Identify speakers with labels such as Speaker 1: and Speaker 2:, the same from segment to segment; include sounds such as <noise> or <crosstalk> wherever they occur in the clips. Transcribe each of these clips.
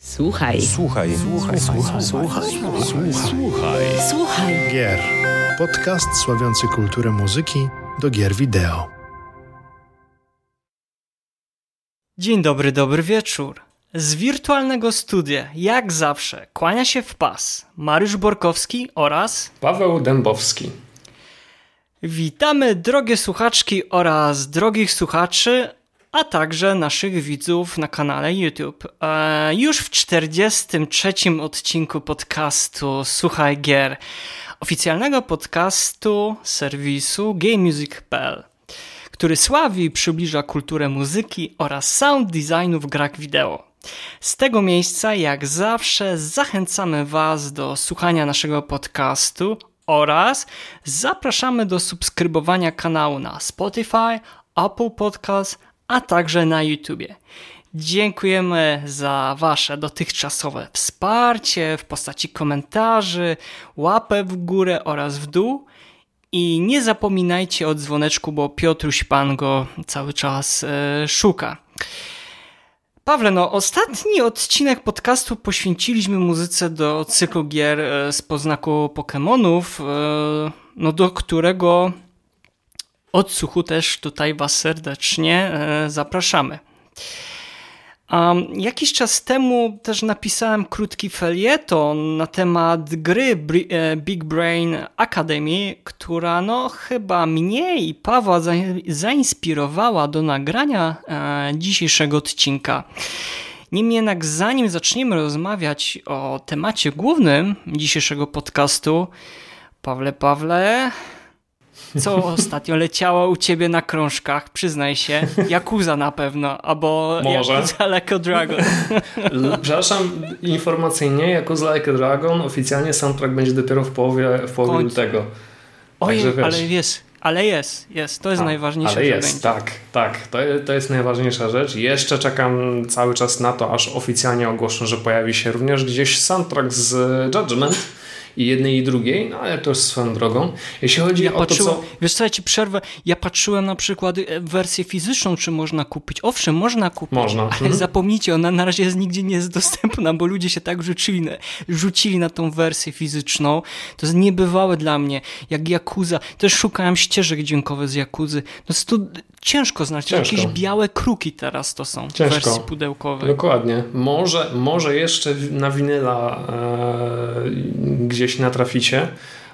Speaker 1: Słuchaj.
Speaker 2: Słuchaj. Słuchaj. Słuchaj.
Speaker 3: Słuchaj.
Speaker 2: Słuchaj. Słuchaj.
Speaker 1: Słuchaj.
Speaker 3: Gier. Podcast sławiący kulturę muzyki do gier wideo.
Speaker 4: Dzień dobry, dobry wieczór. Z wirtualnego studia, jak zawsze, kłania się w pas Mariusz Borkowski oraz
Speaker 5: Paweł Dębowski.
Speaker 4: witamy drogie słuchaczki oraz drogich słuchaczy, a także naszych widzów na kanale YouTube. E, już w 43. odcinku podcastu Słuchaj Gier, oficjalnego podcastu serwisu GameMusic.pl który sławi i przybliża kulturę muzyki oraz sound designu w grach wideo. Z tego miejsca, jak zawsze, zachęcamy Was do słuchania naszego podcastu oraz zapraszamy do subskrybowania kanału na Spotify, Apple Podcast, a także na YouTube. Dziękujemy za Wasze dotychczasowe wsparcie w postaci komentarzy, łapę w górę oraz w dół. I nie zapominajcie o dzwoneczku, bo Piotruś Pan go cały czas e, szuka. Pawle, no ostatni odcinek podcastu poświęciliśmy muzyce do cyklu gier e, z poznaku Pokémonów, e, no do którego odsłuchu też tutaj Was serdecznie e, zapraszamy. Um, jakiś czas temu też napisałem krótki felieton na temat gry e, Big Brain Academy, która no chyba mnie i Pawła za- zainspirowała do nagrania e, dzisiejszego odcinka. Niemniej jednak zanim zaczniemy rozmawiać o temacie głównym dzisiejszego podcastu, Pawle, Pawle, co ostatnio leciało u ciebie na krążkach? Przyznaj się. Jakuza na pewno, albo
Speaker 5: Może.
Speaker 4: Yakuza Like a Dragon.
Speaker 5: Przepraszam, informacyjnie, Yakuza Like a Dragon, oficjalnie soundtrack będzie dopiero w połowie, w połowie lutego.
Speaker 4: Ojej,
Speaker 5: Także wiesz.
Speaker 4: ale jest, ale jest, jest. To jest
Speaker 5: A,
Speaker 4: najważniejsze,
Speaker 5: Ale
Speaker 4: że
Speaker 5: jest,
Speaker 4: będzie.
Speaker 5: tak, tak. To, to jest najważniejsza rzecz. Jeszcze czekam cały czas na to, aż oficjalnie ogłoszą, że pojawi się również gdzieś soundtrack z Judgment i jednej i drugiej, no ale to już swoją drogą. Jeśli chodzi
Speaker 4: Ja
Speaker 5: o to,
Speaker 4: patrzyłem,
Speaker 5: co...
Speaker 4: wiesz co, ja ci przerwę, ja patrzyłem na przykład e, wersję fizyczną, czy można kupić. Owszem, można kupić,
Speaker 5: Można,
Speaker 4: ale
Speaker 5: mhm.
Speaker 4: zapomnijcie, ona na razie nigdzie nie jest dostępna, bo ludzie się tak rzucili na, rzucili na tą wersję fizyczną. To jest niebywałe dla mnie, jak Yakuza. Też szukałem ścieżek dźwiękowych z Yakuzy. No jest to ciężko znaleźć,
Speaker 5: Ciężko.
Speaker 4: jakieś białe kruki teraz to są w
Speaker 5: Ciężko.
Speaker 4: wersji pudełkowej.
Speaker 5: Dokładnie. Może, może jeszcze na winyla e, gdzieś natraficie,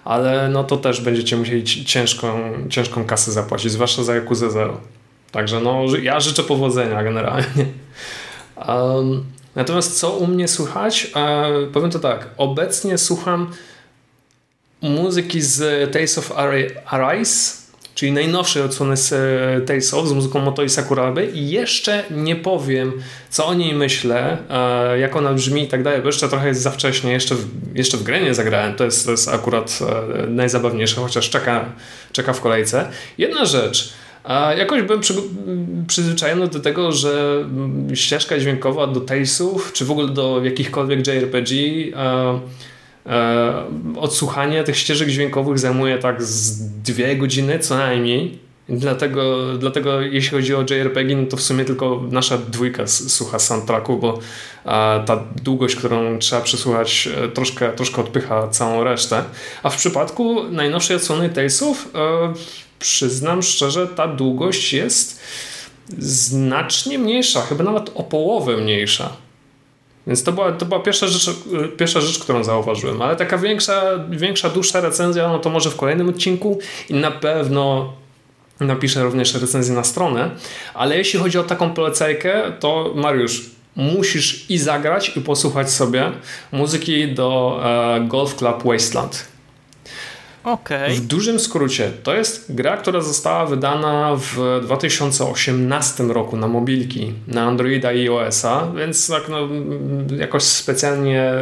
Speaker 5: ale no to też będziecie musieli ci- ciężką, ciężką kasę zapłacić, zwłaszcza za Yakuza Zero. Także no, ja życzę powodzenia generalnie. Um, natomiast co u mnie słychać? E, powiem to tak. Obecnie słucham muzyki z Tales of Ari- Arise, czyli najnowszej odsłony z e, Tales of, z muzyką Motoi Sakuraby i jeszcze nie powiem, co o niej myślę, e, jak ona brzmi i tak dalej, bo jeszcze trochę jest za wcześnie, jeszcze w, jeszcze w grę nie zagrałem, to jest, to jest akurat e, najzabawniejsze, chociaż czeka, czeka w kolejce. Jedna rzecz, a jakoś byłem przy, przyzwyczajony do tego, że mm, ścieżka dźwiękowa do Talesów, czy w ogóle do jakichkolwiek JRPG, e, odsłuchanie tych ścieżek dźwiękowych zajmuje tak z dwie godziny co najmniej. Dlatego, dlatego jeśli chodzi o JRPG, no to w sumie tylko nasza dwójka słucha soundtracku, bo e, ta długość, którą trzeba przesłuchać, e, troszkę, troszkę odpycha całą resztę. A w przypadku najnowszej odsłony Talesów, e, przyznam szczerze, ta długość jest znacznie mniejsza, chyba nawet o połowę mniejsza. Więc to była, to była pierwsza, rzecz, pierwsza rzecz, którą zauważyłem. Ale taka większa, większa, dłuższa recenzja, no to może w kolejnym odcinku i na pewno napiszę również recenzję na stronę. Ale jeśli chodzi o taką polecajkę, to Mariusz, musisz i zagrać, i posłuchać sobie muzyki do e, Golf Club Wasteland.
Speaker 4: Okej.
Speaker 5: W dużym skrócie, to jest gra, która została wydana w 2018 roku na mobilki, na Androida i iOS-a, więc tak no, jakoś specjalnie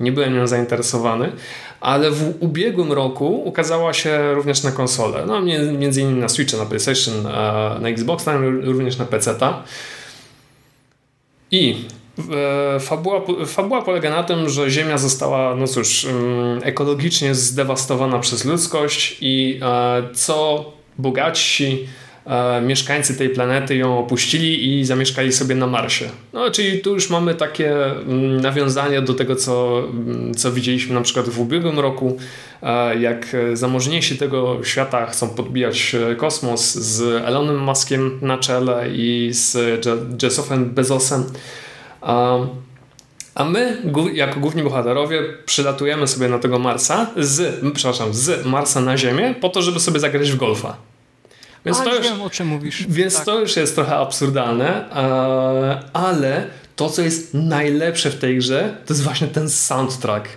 Speaker 5: nie byłem nią zainteresowany, ale w ubiegłym roku ukazała się również na konsolę, no między innymi na Switcha, na PlayStation, a na Xbox, również na PC-ta. I e, fabuła, fabuła polega na tym, że Ziemia została, no cóż, mm, ekologicznie zdewastowana przez ludzkość i e, co bogatsi e, mieszkańcy tej planety ją opuścili i zamieszkali sobie na Marsie. No, czyli tu już mamy takie mm, nawiązania do tego, co, mm, co widzieliśmy na przykład w ubiegłym roku, e, jak zamożniejsi tego świata chcą podbijać e, kosmos z Elonem Muskiem na czele i z Jessofem Bezosem. A my, jako główni bohaterowie, przylatujemy sobie na tego Marsa z, przepraszam, z Marsa na Ziemię po to, żeby sobie zagrać w golfa.
Speaker 4: Więc A, to już, wiem, o czym mówisz.
Speaker 5: Więc tak. to już jest trochę absurdalne, ale to, co jest najlepsze w tej grze, to jest właśnie ten soundtrack.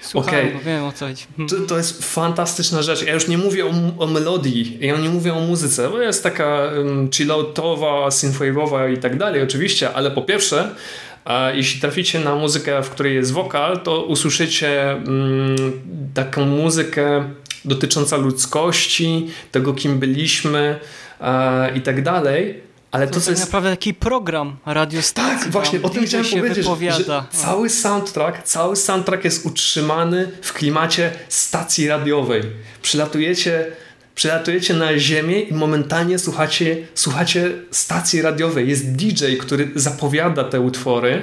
Speaker 4: Słuchaj, okay. wiem o co chodzi.
Speaker 5: To, to, jest fantastyczna rzecz. Ja już nie mówię o, o melodii, ja nie mówię o muzyce, bo jest taka um, chilloutowa, synthwave'owa i tak dalej, oczywiście, ale po pierwsze, a jeśli traficie na muzykę, w której jest wokal, to usłyszycie mm, taką muzykę dotycząca ludzkości, tego kim byliśmy e, i tak dalej. Ale to,
Speaker 4: to, to
Speaker 5: jest
Speaker 4: naprawdę taki program radiostacji.
Speaker 5: Tak, właśnie o tym chciałem powiedzieć, wypowiada. że cały soundtrack, cały soundtrack jest utrzymany w klimacie stacji radiowej. Przylatujecie Przylatujecie na Ziemię i momentalnie słuchacie, słuchacie stacji radiowej. Jest DJ, który zapowiada te utwory,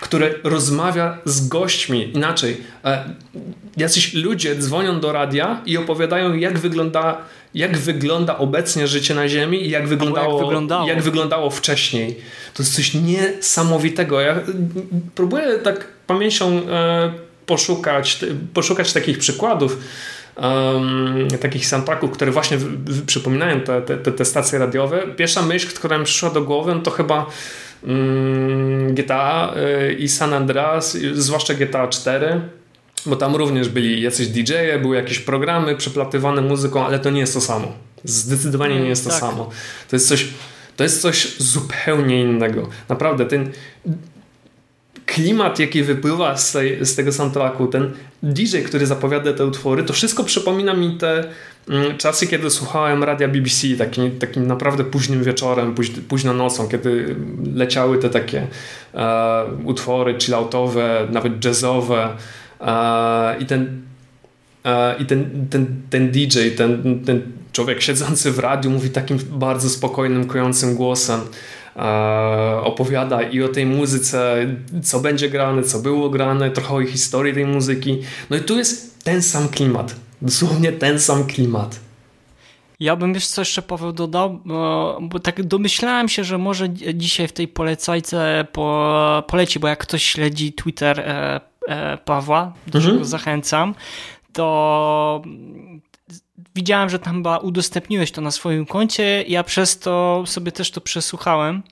Speaker 5: który rozmawia z gośćmi. Inaczej, e, jacyś ludzie dzwonią do radia i opowiadają, jak wygląda, jak wygląda obecnie życie na Ziemi i jak wyglądało, jak wyglądało. jak wyglądało wcześniej. To jest coś niesamowitego. Ja próbuję tak pamięcią e, poszukać, poszukać takich przykładów um, takich soundtracków, które właśnie przypominają te, te, te, stacje radiowe. Pierwsza myśl, która mi przyszła do głowy, no to chyba um, GTA y, i San Andreas, zwłaszcza GTA 4 bo tam również byli jacyś DJ-e, były jakieś programy przeplatywane muzyką, ale to nie jest to samo. Zdecydowanie nie jest to tak. samo. To jest coś, to jest coś zupełnie innego. Naprawdę, ten klimat, jaki wypływa z, tej, z tego soundtracku, ten DJ, który zapowiada te utwory, to wszystko przypomina mi te mm, czasy, kiedy słuchałem radia BBC, takim, naprawdę późnym wieczorem, póź, nocą, kiedy leciały te takie e, utwory chilloutowe, nawet jazzowe e, i ten e, i ten, ten, ten DJ, ten, ten człowiek siedzący w radiu mówi takim bardzo spokojnym, kojącym głosem opowiada i o tej muzyce, co będzie grane, co było grane, trochę o historii tej muzyki. No i tu jest ten sam klimat. Dosłownie ten sam klimat.
Speaker 4: Ja bym jeszcze jeszcze Paweł dodał, bo, bo, tak domyślałem się, że może dzisiaj w tej polecajce po, poleci, bo jak ktoś śledzi Twitter e, e, Pawła, do mhm. czego zachęcam, to widziałem, że tam udostępniłeś to na swoim koncie. Ja przez to sobie też to przesłuchałem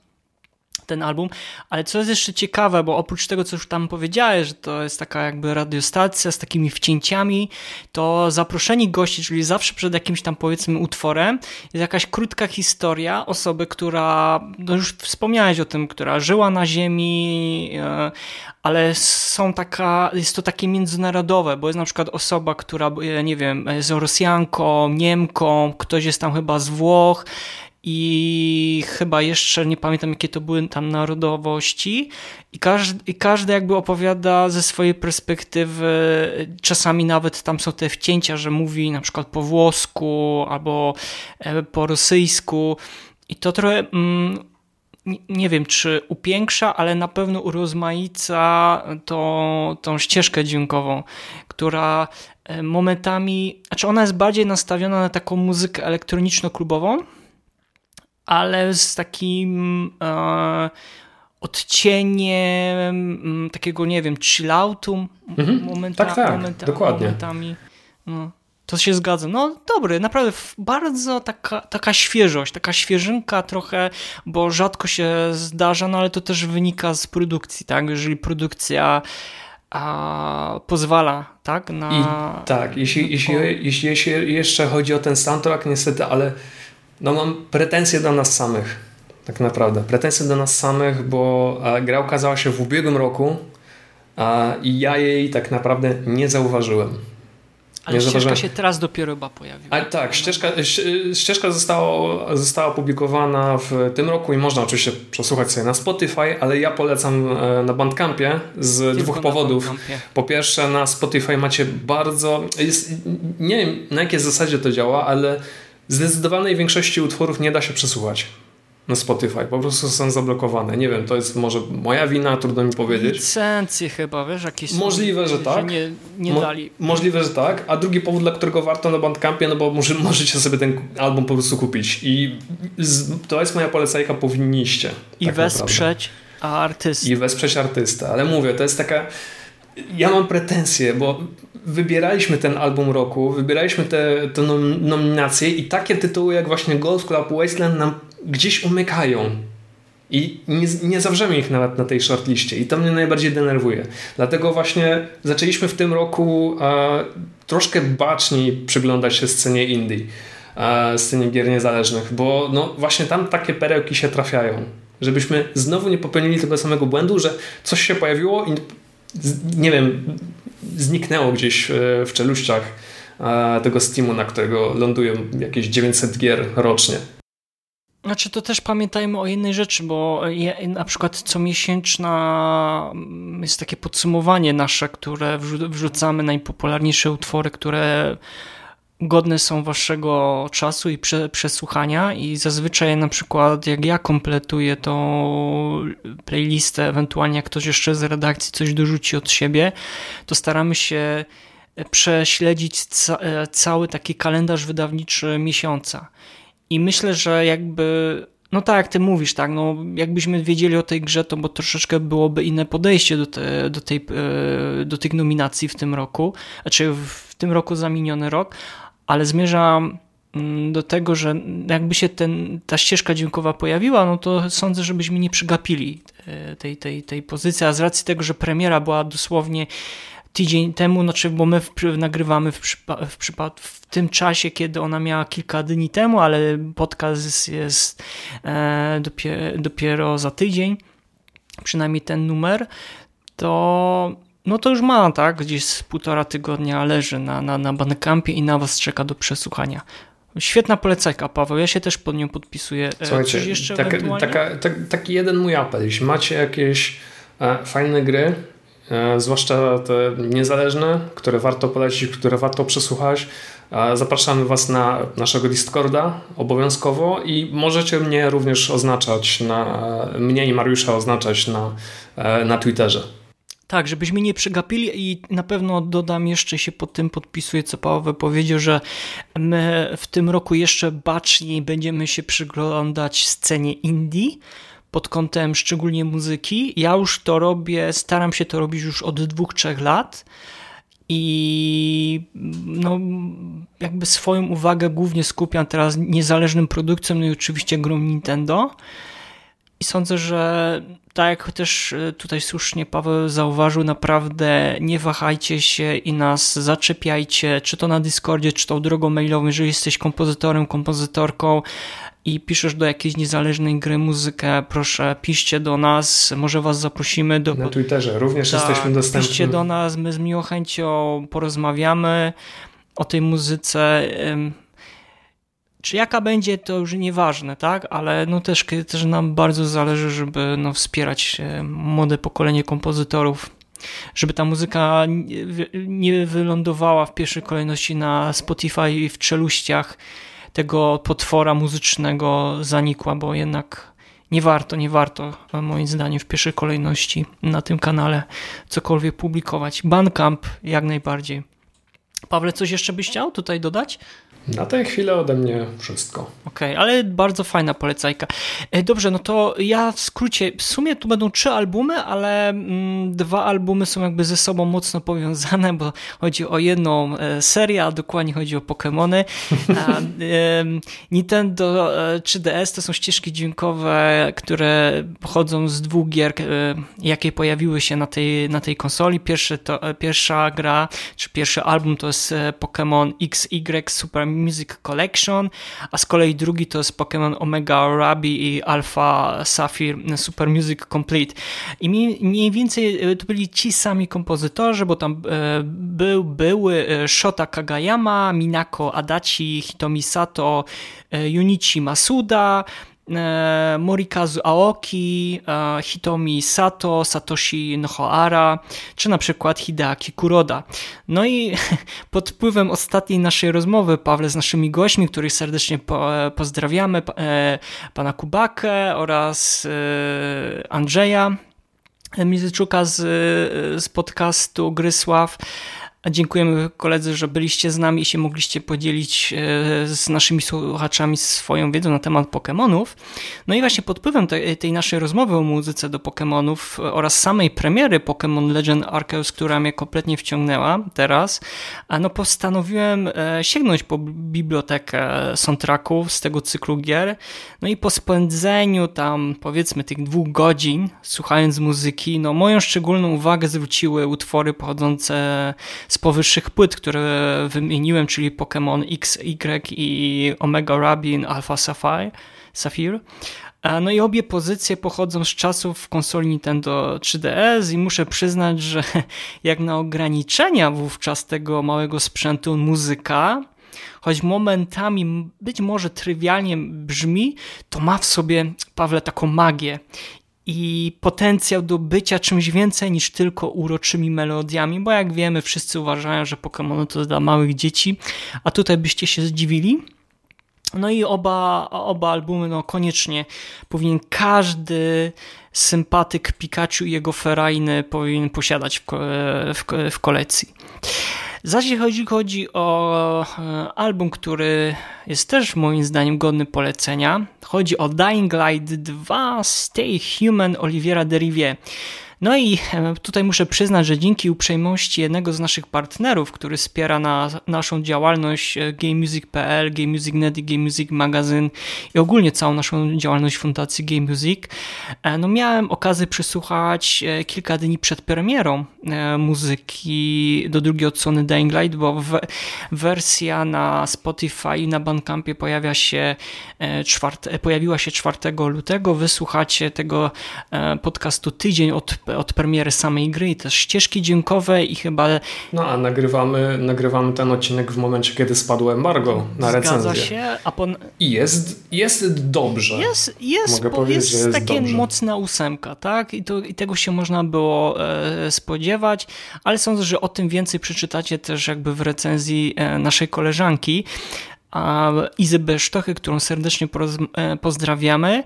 Speaker 4: ten album, ale co jest jeszcze ciekawe, bo oprócz tego, co już tam powiedziałeś, że to jest taka jakby radiostacja z takimi wcięciami, to zaproszeni gości, czyli zawsze przed jakimś tam powiedzmy utworem, jest jakaś krótka historia osoby, która, no już wspomniałeś o tym, która żyła na ziemi, e, ale są taka, jest to takie międzynarodowe, bo jest na przykład osoba, która, e, nie wiem, jest Rosjanką, Niemką, ktoś jest tam chyba z Włoch, i chyba jeszcze nie pamiętam, jakie to były tam narodowości, i każdy, i każdy jakby opowiada ze swojej perspektywy. Czasami nawet tam są te wcięcia, że mówi na przykład po włosku albo e, po rosyjsku, i to trochę. Mm, nie wiem, czy upiększa, ale na pewno urozmaica to, tą ścieżkę dźwiękową, która e, momentami, znaczy ona jest bardziej nastawiona na taką muzykę elektroniczno-klubową, ale z takim e, odcieniem takiego, nie wiem, chilloutu mhm. momenta,
Speaker 5: tak, tak, momenta, dokładnie.
Speaker 4: momentami. No, to się zgadza. No dobry, naprawdę bardzo taka, taka świeżość, taka świeżynka trochę, bo rzadko się zdarza, no ale to też wynika z produkcji, tak? Jeżeli produkcja a, pozwala, tak? Na...
Speaker 5: I, tak, jeśli, jeśli, jeśli, jeśli jeszcze chodzi o ten soundtrack, niestety, ale no mam pretensje do nas samych, tak naprawdę. Pretensje do nas samych, bo gra ukazała się w ubiegłym roku a, i ja jej tak naprawdę nie zauważyłem.
Speaker 4: Ale nie ścieżka zauważyłem. się teraz dopiero chyba pojawiła.
Speaker 5: Tak, ścieżka, ścieżka została, została opublikowana w tym roku i można oczywiście przesłuchać sobie na Spotify, ale ja polecam e, na Bandcampie z Tylko dwóch powodów. Po pierwsze na Spotify macie bardzo... Jest, nie wiem na jakiej zasadzie to działa, ale zdecydowanej większości utworów nie da się przesłuchać na Spotify. Po prostu są zablokowane. Nie wiem, to jest może moja wina, trudno mi powiedzieć.
Speaker 4: Licencje chyba, wiesz, jakieś
Speaker 5: Możliwe, że tak.
Speaker 4: Że nie, nie
Speaker 5: Mo
Speaker 4: dali.
Speaker 5: Możliwe, że tak. A drugi powód, dla którego warto na Bandcampie, no bo może, możecie sobie ten album po prostu kupić. I to jest moja polecajka, powinniście.
Speaker 4: I
Speaker 5: tak
Speaker 4: wesprzeć artystę.
Speaker 5: I wesprzeć artystę. Ale mówię, to jest taka... Ja mam pretensje, bo wybieraliśmy ten album roku, wybieraliśmy te, te nominacje i takie tytuły jak właśnie Golf Club Wasteland nam gdzieś umykają. I nie, nie zawrzemy ich nawet na tej shortliście. I to mnie najbardziej denerwuje. Dlatego właśnie zaczęliśmy w tym roku e, troszkę baczniej przyglądać się scenie indie, e, scenie gier niezależnych, bo no właśnie tam takie perełki się trafiają. Żebyśmy znowu nie popełnili tego samego błędu, że coś się pojawiło i nie wiem, zniknęło gdzieś e, w czeluściach e, tego Steamu, na którego lądują jakieś 900 gier rocznie.
Speaker 4: Znaczy to też pamiętajmy o jednej rzeczy, bo na przykład comiesięczna mm, jest takie podsumowanie nasze, które wrzucamy najpopularniejsze utwory, które godne są waszego czasu i prze, przesłuchania i zazwyczaj na przykład jak ja kompletuję tą playlistę, ewentualnie jak ktoś jeszcze z redakcji coś dorzuci od siebie, to staramy się prześledzić ca e, cały taki kalendarz wydawniczy miesiąca. I myślę, że jakby no tak, jak ty mówisz, tak, no jakbyśmy wiedzieli o tej grze, to bo troszeczkę byłoby inne podejście do, te, do, tej, e, do tych nominacji w tym roku, znaczy w tym roku za miniony rok, ale zmierzam mm, do tego, że jakby się ten, ta ścieżka dźwiękowa pojawiła, no to sądzę, żebyśmy nie przegapili e, tej, tej, tej pozycji, a z racji tego, że premiera była dosłownie tydzień temu, znaczy, bo my w, nagrywamy w, przypa w, w tym czasie, kiedy ona miała kilka dni temu, ale podcast jest e, dopiero, dopiero za tydzień, przynajmniej ten numer, to no to już ma, tak? Gdzieś z półtora tygodnia leży na, na, na Bandcampie i na was czeka do przesłuchania. Świetna polecajka, Paweł. Ja się też pod nią podpisuję.
Speaker 5: E, Słuchajcie, taka, tak, taki jeden mój apel. Jeśli macie jakieś e, fajne gry, e, zwłaszcza te niezależne, które warto polecić, które warto przesłuchać, e, zapraszamy Was na naszego Discorda obowiązkowo i możecie mnie również oznaczać, na, mnie i Mariusza oznaczać na, e, na Twitterze.
Speaker 4: Tak, żebyśmy nie przegapili i na pewno dodam jeszcze się pod tym podpisuję, co Paweł powiedział, że my w tym roku jeszcze baczniej będziemy się przyglądać scenie indie pod kątem szczególnie muzyki. Ja już to robię, staram się to robić już od dwóch, trzech lat i no, jakby swoją uwagę głównie skupiam teraz niezależnym produkcjom, no i oczywiście grom Nintendo. I sądzę, że tak jak też e, tutaj słusznie Paweł zauważył, naprawdę nie wahajcie się i nas zaczepiajcie, czy to na Discordzie, czy to drogą mailową, jeżeli jesteś kompozytorem, kompozytorką i piszesz do jakiejś niezależnej gry muzykę, proszę piszcie do nas, może was zaprosimy do...
Speaker 5: Na Twitterze również tak, jesteśmy dostępni.
Speaker 4: Piszcie do nas, my z miłą chęcią porozmawiamy o tej muzyce czy jaka będzie, to już nieważne, tak? Ale no też, też nam bardzo zależy, żeby no, wspierać e, młode pokolenie kompozytorów, żeby ta muzyka nie wylądowała w pierwszej kolejności na Spotify i w czeluściach tego potwora muzycznego zanikła, bo jednak nie warto, nie warto moim zdaniem w pierwszej kolejności na tym kanale cokolwiek publikować. Bandcamp jak najbardziej. Pawle, coś jeszcze byś chciał tutaj dodać?
Speaker 5: Na tę chwilę ode mnie wszystko.
Speaker 4: Okej, okay, ale bardzo fajna polecajka. E, dobrze, no to ja w skrócie, w sumie tu będą trzy albumy, ale mm, dwa albumy są jakby ze sobą mocno powiązane, bo chodzi o jedną e, serię, a dokładnie chodzi o Pokémony. <laughs> E, Nintendo 3DS to są ścieżki dźwiękowe, które pochodzą z dwóch gier, e, jakie pojawiły się na tej, na tej konsoli. Pierwszy to, e, pierwsza gra, czy pierwszy album to jest e, Pokémon XY Super Music Collection, a z kolei drugi to jest Pokémon Omega Ruby i Alpha Sapphire Super Music Complete. I mniej więcej e, to byli ci sami kompozytorzy, bo tam e, był, były e, Shota Kagayama, Minako Adachi, Hitomi Sato, Junichi Masuda, Morikazu Aoki, e, Hitomi Sato, Satoshi Nohoara, czy na przykład Hideaki Kuroda. No i <laughs> pod wpływem ostatniej naszej rozmowy, Pawle, z naszymi gośćmi, których serdecznie po, pozdrawiamy, e, pana Kubakę oraz Andrzeja Mizyczuka z, z podcastu Grysław, Dziękujemy koledzy, że byliście z nami i się mogliście podzielić e, z naszymi słuchaczami swoją wiedzą na temat Pokémonów. No i właśnie pod wpływem tej, naszej rozmowy o muzyce do Pokémonów oraz samej premiery Pokémon Legend Arceus, która mnie kompletnie wciągnęła teraz, no postanowiłem e, sięgnąć po bibliotekę soundtracków z tego cyklu gier. No i po spędzeniu tam powiedzmy tych dwóch godzin słuchając muzyki, no moją szczególną uwagę zwróciły utwory pochodzące z powyższych płyt, które wymieniłem, czyli Pokémon X, Y i Omega Rabin Alpha Sapphire. Sapphire. No i obie pozycje pochodzą z czasów konsoli Nintendo 3DS i muszę przyznać, że <laughs> jak na ograniczenia wówczas tego małego sprzętu muzyka, choć momentami być może trywialnie brzmi, to ma w sobie, Pawle, taką magię i potencjał do bycia czymś więcej niż tylko uroczymi melodiami, bo jak wiemy, wszyscy uważają, że Pokémon to dla małych dzieci, a tutaj byście się zdziwili. No i oba, oba albumy, no koniecznie powinien każdy sympatyk Pikachu i jego ferajny powinien posiadać w, w, w kolekcji. Zaś jeśli chodzi o e, album, który jest też moim zdaniem godny polecenia, chodzi o Dying Light 2 Stay Human Oliviera Derivier. No i e, tutaj muszę przyznać, że dzięki uprzejmości jednego z naszych partnerów, który wspiera na naszą działalność e, GameMusic.pl, GameMusic.net i Game Music Magazine i ogólnie całą naszą działalność Fundacji Game Music, e, no miałem okazję przysłuchać kilka dni przed premierą muzyki do drugiej odsłony Dying Light, bo wersja na Spotify i na Bandcampie pojawia się czwarte, pojawiła się 4 lutego. Wysłuchacie tego podcastu tydzień od od premiery samej gry i też ścieżki dźwiękowe i chyba...
Speaker 5: No a nagrywamy, nagrywamy ten odcinek w momencie, kiedy spadło embargo na recenzję.
Speaker 4: Zgadza się. A po...
Speaker 5: I jest, jest dobrze.
Speaker 4: Jest, jest, Mogę powiedzieć, jest, jest takie dobrze. mocna ósemka, tak? I, to, I tego się można było e, spodziewać, ale sądzę, że o tym więcej przeczytacie też jakby w recenzji e, naszej koleżanki. Izy Besztochy, którą serdecznie e, pozdrawiamy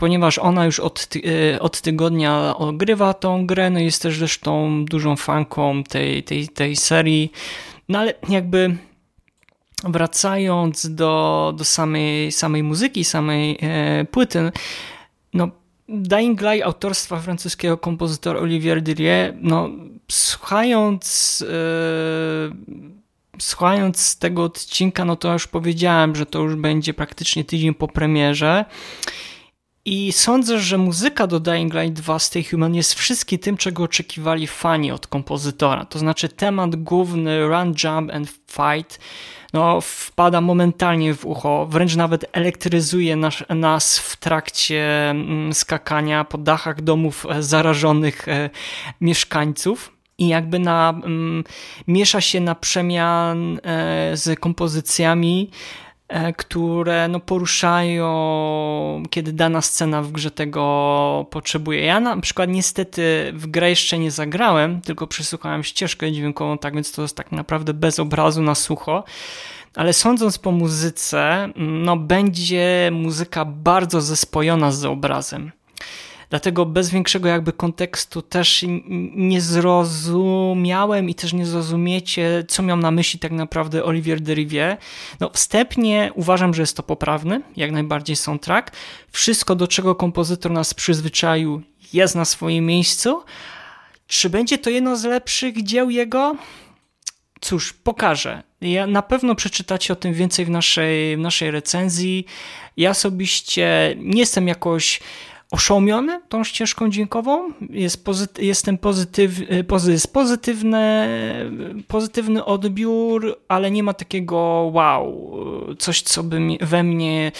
Speaker 4: ponieważ ona już od, e, od tygodnia ogrywa tą grę, no jest też zresztą dużą fanką tej, tej, tej serii. No ale jakby wracając do, do samej, samej muzyki, samej e, płyty, no Dying Light autorstwa francuskiego kompozytora Olivier Dirier, no słuchając e, słuchając tego odcinka, no to już powiedziałem, że to już będzie praktycznie tydzień po premierze i sądzę, że muzyka do Dying Light 2 Stay Human jest wszystkim tym, czego oczekiwali fani od kompozytora. To znaczy temat główny Run, Jump and Fight no, wpada momentalnie w ucho, wręcz nawet elektryzuje nas, nas w trakcie mm, skakania po dachach domów e, zarażonych e, mieszkańców i jakby na, mm, miesza się na przemian e, z kompozycjami które no, poruszają, kiedy dana scena w grze tego potrzebuje. Ja na przykład niestety w grę jeszcze nie zagrałem, tylko przesłuchałem ścieżkę dźwiękową, tak więc to jest tak naprawdę bez obrazu na sucho. Ale sądząc po muzyce, no będzie muzyka bardzo zespojona z obrazem. Dlatego bez większego jakby kontekstu też nie zrozumiałem i też nie zrozumiecie, co miał na myśli tak naprawdę Olivier Derivier. No wstępnie uważam, że jest to poprawny, jak najbardziej soundtrack. Wszystko, do czego kompozytor nas przyzwyczaił, jest na swoim miejscu. Czy będzie to jedno z lepszych dzieł jego? Cóż, pokażę. Ja na pewno przeczytacie o tym więcej w naszej, w naszej recenzji. Ja osobiście nie jestem jakoś oszołomiony tą ścieżką dźwiękową. Jest pozyty, jestem pozytyw, jest pozytywny, pozytywny odbiór, ale nie ma takiego wow, coś co by we mnie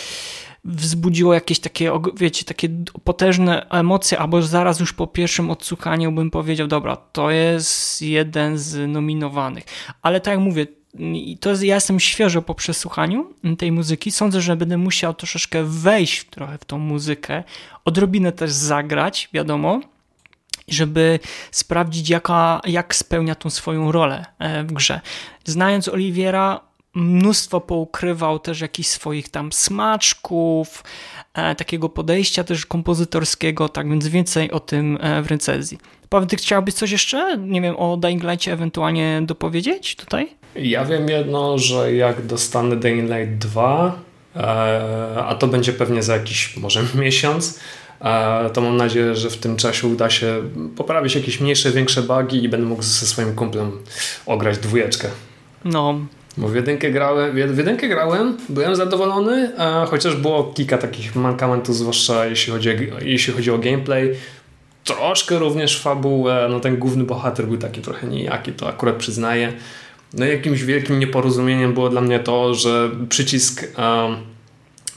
Speaker 4: wzbudziło jakieś takie, wiecie, takie potężne emocje, albo zaraz już po pierwszym odsłuchaniu bym powiedział, dobra, to jest jeden z nominowanych. Ale tak jak mówię, i to jest, ja jestem świeżo po przesłuchaniu tej muzyki. Sądzę, że będę musiał troszeczkę wejść trochę w tą muzykę, odrobinę też zagrać, wiadomo, żeby sprawdzić, jaka, jak spełnia tą swoją rolę e, w grze. Znając Oliwiera, mnóstwo poukrywał też jakichś swoich tam smaczków, e, takiego podejścia też kompozytorskiego, tak więc więcej o tym e, w recenzji. Paweł, ty chciałbyś coś jeszcze, nie wiem, o Dying Lightie ewentualnie dopowiedzieć tutaj?
Speaker 5: Ja wiem jedno, że jak dostanę Dying Light 2, e, a to będzie pewnie za jakiś może <laughs> miesiąc, e, to mam nadzieję, że w tym czasie uda się poprawić jakieś mniejsze, większe bugi i będę mógł ze swoim kumplem ograć dwójeczkę.
Speaker 4: No,
Speaker 5: bo w jedynkę grałem, w jedynkę grałem byłem zadowolony, chociaż było kilka takich mankamentów, zwłaszcza jeśli chodzi, o, jeśli chodzi o gameplay. Troszkę również fabułę, no ten główny bohater był taki trochę nijaki, to akurat przyznaję. No jakimś wielkim nieporozumieniem było dla mnie to, że przycisk, um,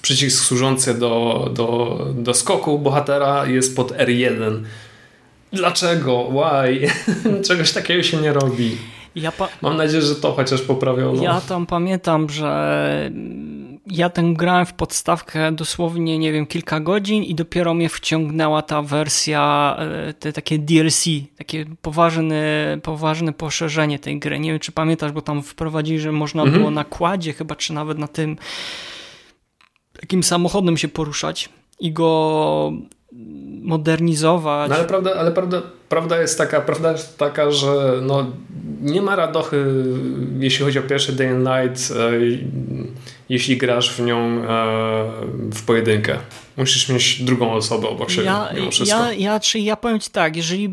Speaker 5: przycisk służący do, do, do skoku bohatera jest pod R1. Dlaczego? Why? <laughs> Czegoś takiego się nie robi. Ja Mam nadzieję, że to chociaż poprawiono.
Speaker 4: Ja tam pamiętam, że ja ten grałem w podstawkę dosłownie, nie wiem, kilka godzin i dopiero mnie wciągnęła ta wersja, e, te takie DLC, takie poważne, poważne poszerzenie tej gry. Nie wiem, czy pamiętasz, bo tam wprowadzili, że można mhm. było na kładzie chyba, czy nawet na tym takim samochodem się poruszać i go modernizować.
Speaker 5: No ale prawda, ale prawda, prawda jest taka, prawda jest taka, że no, nie ma radochy, jeśli chodzi o pierwszy Day and Night, e, jeśli grasz w nią e, w pojedynkę. Musisz mieć drugą osobę obok siebie. Ja,
Speaker 4: ja, ja, czy ja powiem Ci tak, jeżeli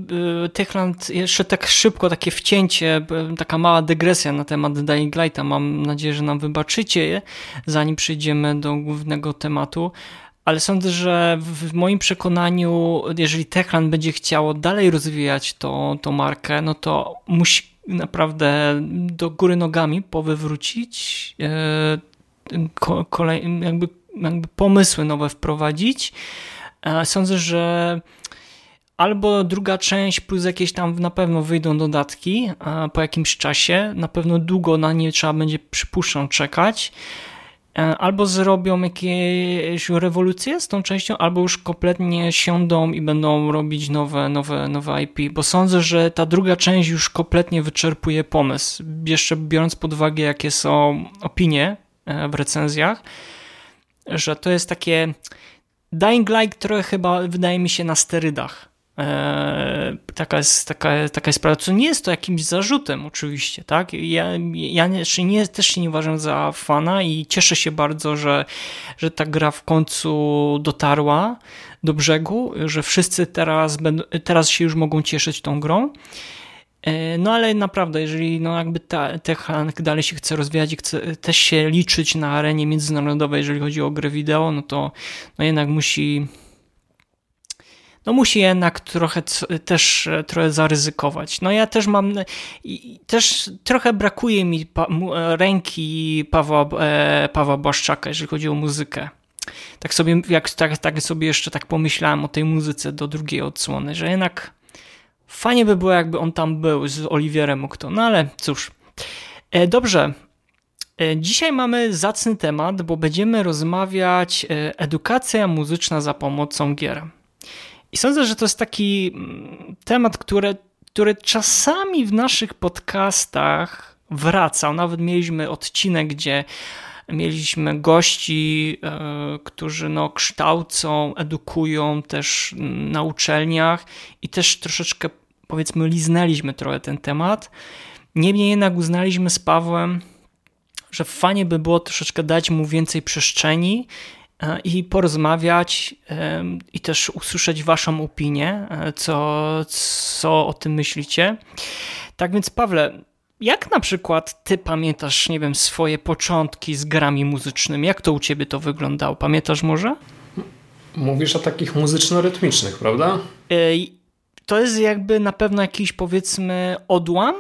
Speaker 4: e, Techland, jeszcze tak szybko takie wcięcie, taka mała dygresja na temat Dying Lighta, mam nadzieję, że nam wybaczycie, zanim przejdziemy do głównego tematu ale sądzę, że w moim przekonaniu, jeżeli Techland będzie chciało dalej rozwijać tą, tą markę, no to musi naprawdę do góry nogami powywrócić, e, kolej, jakby, jakby pomysły nowe wprowadzić. E, sądzę, że albo druga część plus jakieś tam na pewno wyjdą dodatki e, po jakimś czasie. Na pewno długo na nie trzeba będzie, przypuszczam, czekać. E, albo zrobią jakieś rewolucje z tą częścią, albo już kompletnie siądą i będą robić nowe, nowe, nowe IP, bo sądzę, że ta druga część już kompletnie wyczerpuje pomysł. Jeszcze biorąc pod uwagę, jakie są opinie e, w recenzjach, że to jest takie Dying Light trochę chyba wydaje mi się na sterydach. E, taka jest, taka, taka jest sprawa, co nie jest to jakimś zarzutem oczywiście, tak? Ja, ja nie, też się nie uważam za fana i cieszę się bardzo, że, że ta gra w końcu dotarła do brzegu, że wszyscy teraz, będą, teraz się już mogą cieszyć tą grą. E, no ale naprawdę, jeżeli no jakby ta dalej się chce rozwijać i chce też się liczyć na arenie międzynarodowej, jeżeli chodzi o grę wideo, no to no jednak musi no musi jednak trochę też e, trochę zaryzykować. No ja też mam, też trochę brakuje mi ręki Pawła, e, Pawła Błaszczaka, jeżeli chodzi o muzykę. Tak sobie, jak, tak, tak sobie jeszcze tak pomyślałem o tej muzyce do drugiej odsłony, że jednak fajnie by było, jakby on tam był z Oliwierem Ukto. No ale cóż. E, dobrze. Dzisiaj mamy zacny temat, bo będziemy rozmawiać edukacja muzyczna za pomocą gier. I sądzę, że to jest taki mm, temat, który, który czasami w naszych podcastach wracał. Nawet mieliśmy odcinek, gdzie mieliśmy gości, e, którzy no, kształcą, edukują też na uczelniach i też troszeczkę powiedzmy liznęliśmy trochę ten temat. Niemniej jednak uznaliśmy z Pawłem, że fajnie by było troszeczkę dać mu więcej przestrzeni i porozmawiać i też usłyszeć Waszą opinię, e, co, co o tym myślicie. Tak więc, Pawle, jak na przykład Ty pamiętasz, nie wiem, swoje początki z grami muzycznymi? Jak to u Ciebie to wyglądało? Pamiętasz może?
Speaker 5: Mówisz o takich muzyczno-rytmicznych, prawda?
Speaker 4: To jest jakby na pewno jakiś powiedzmy odłam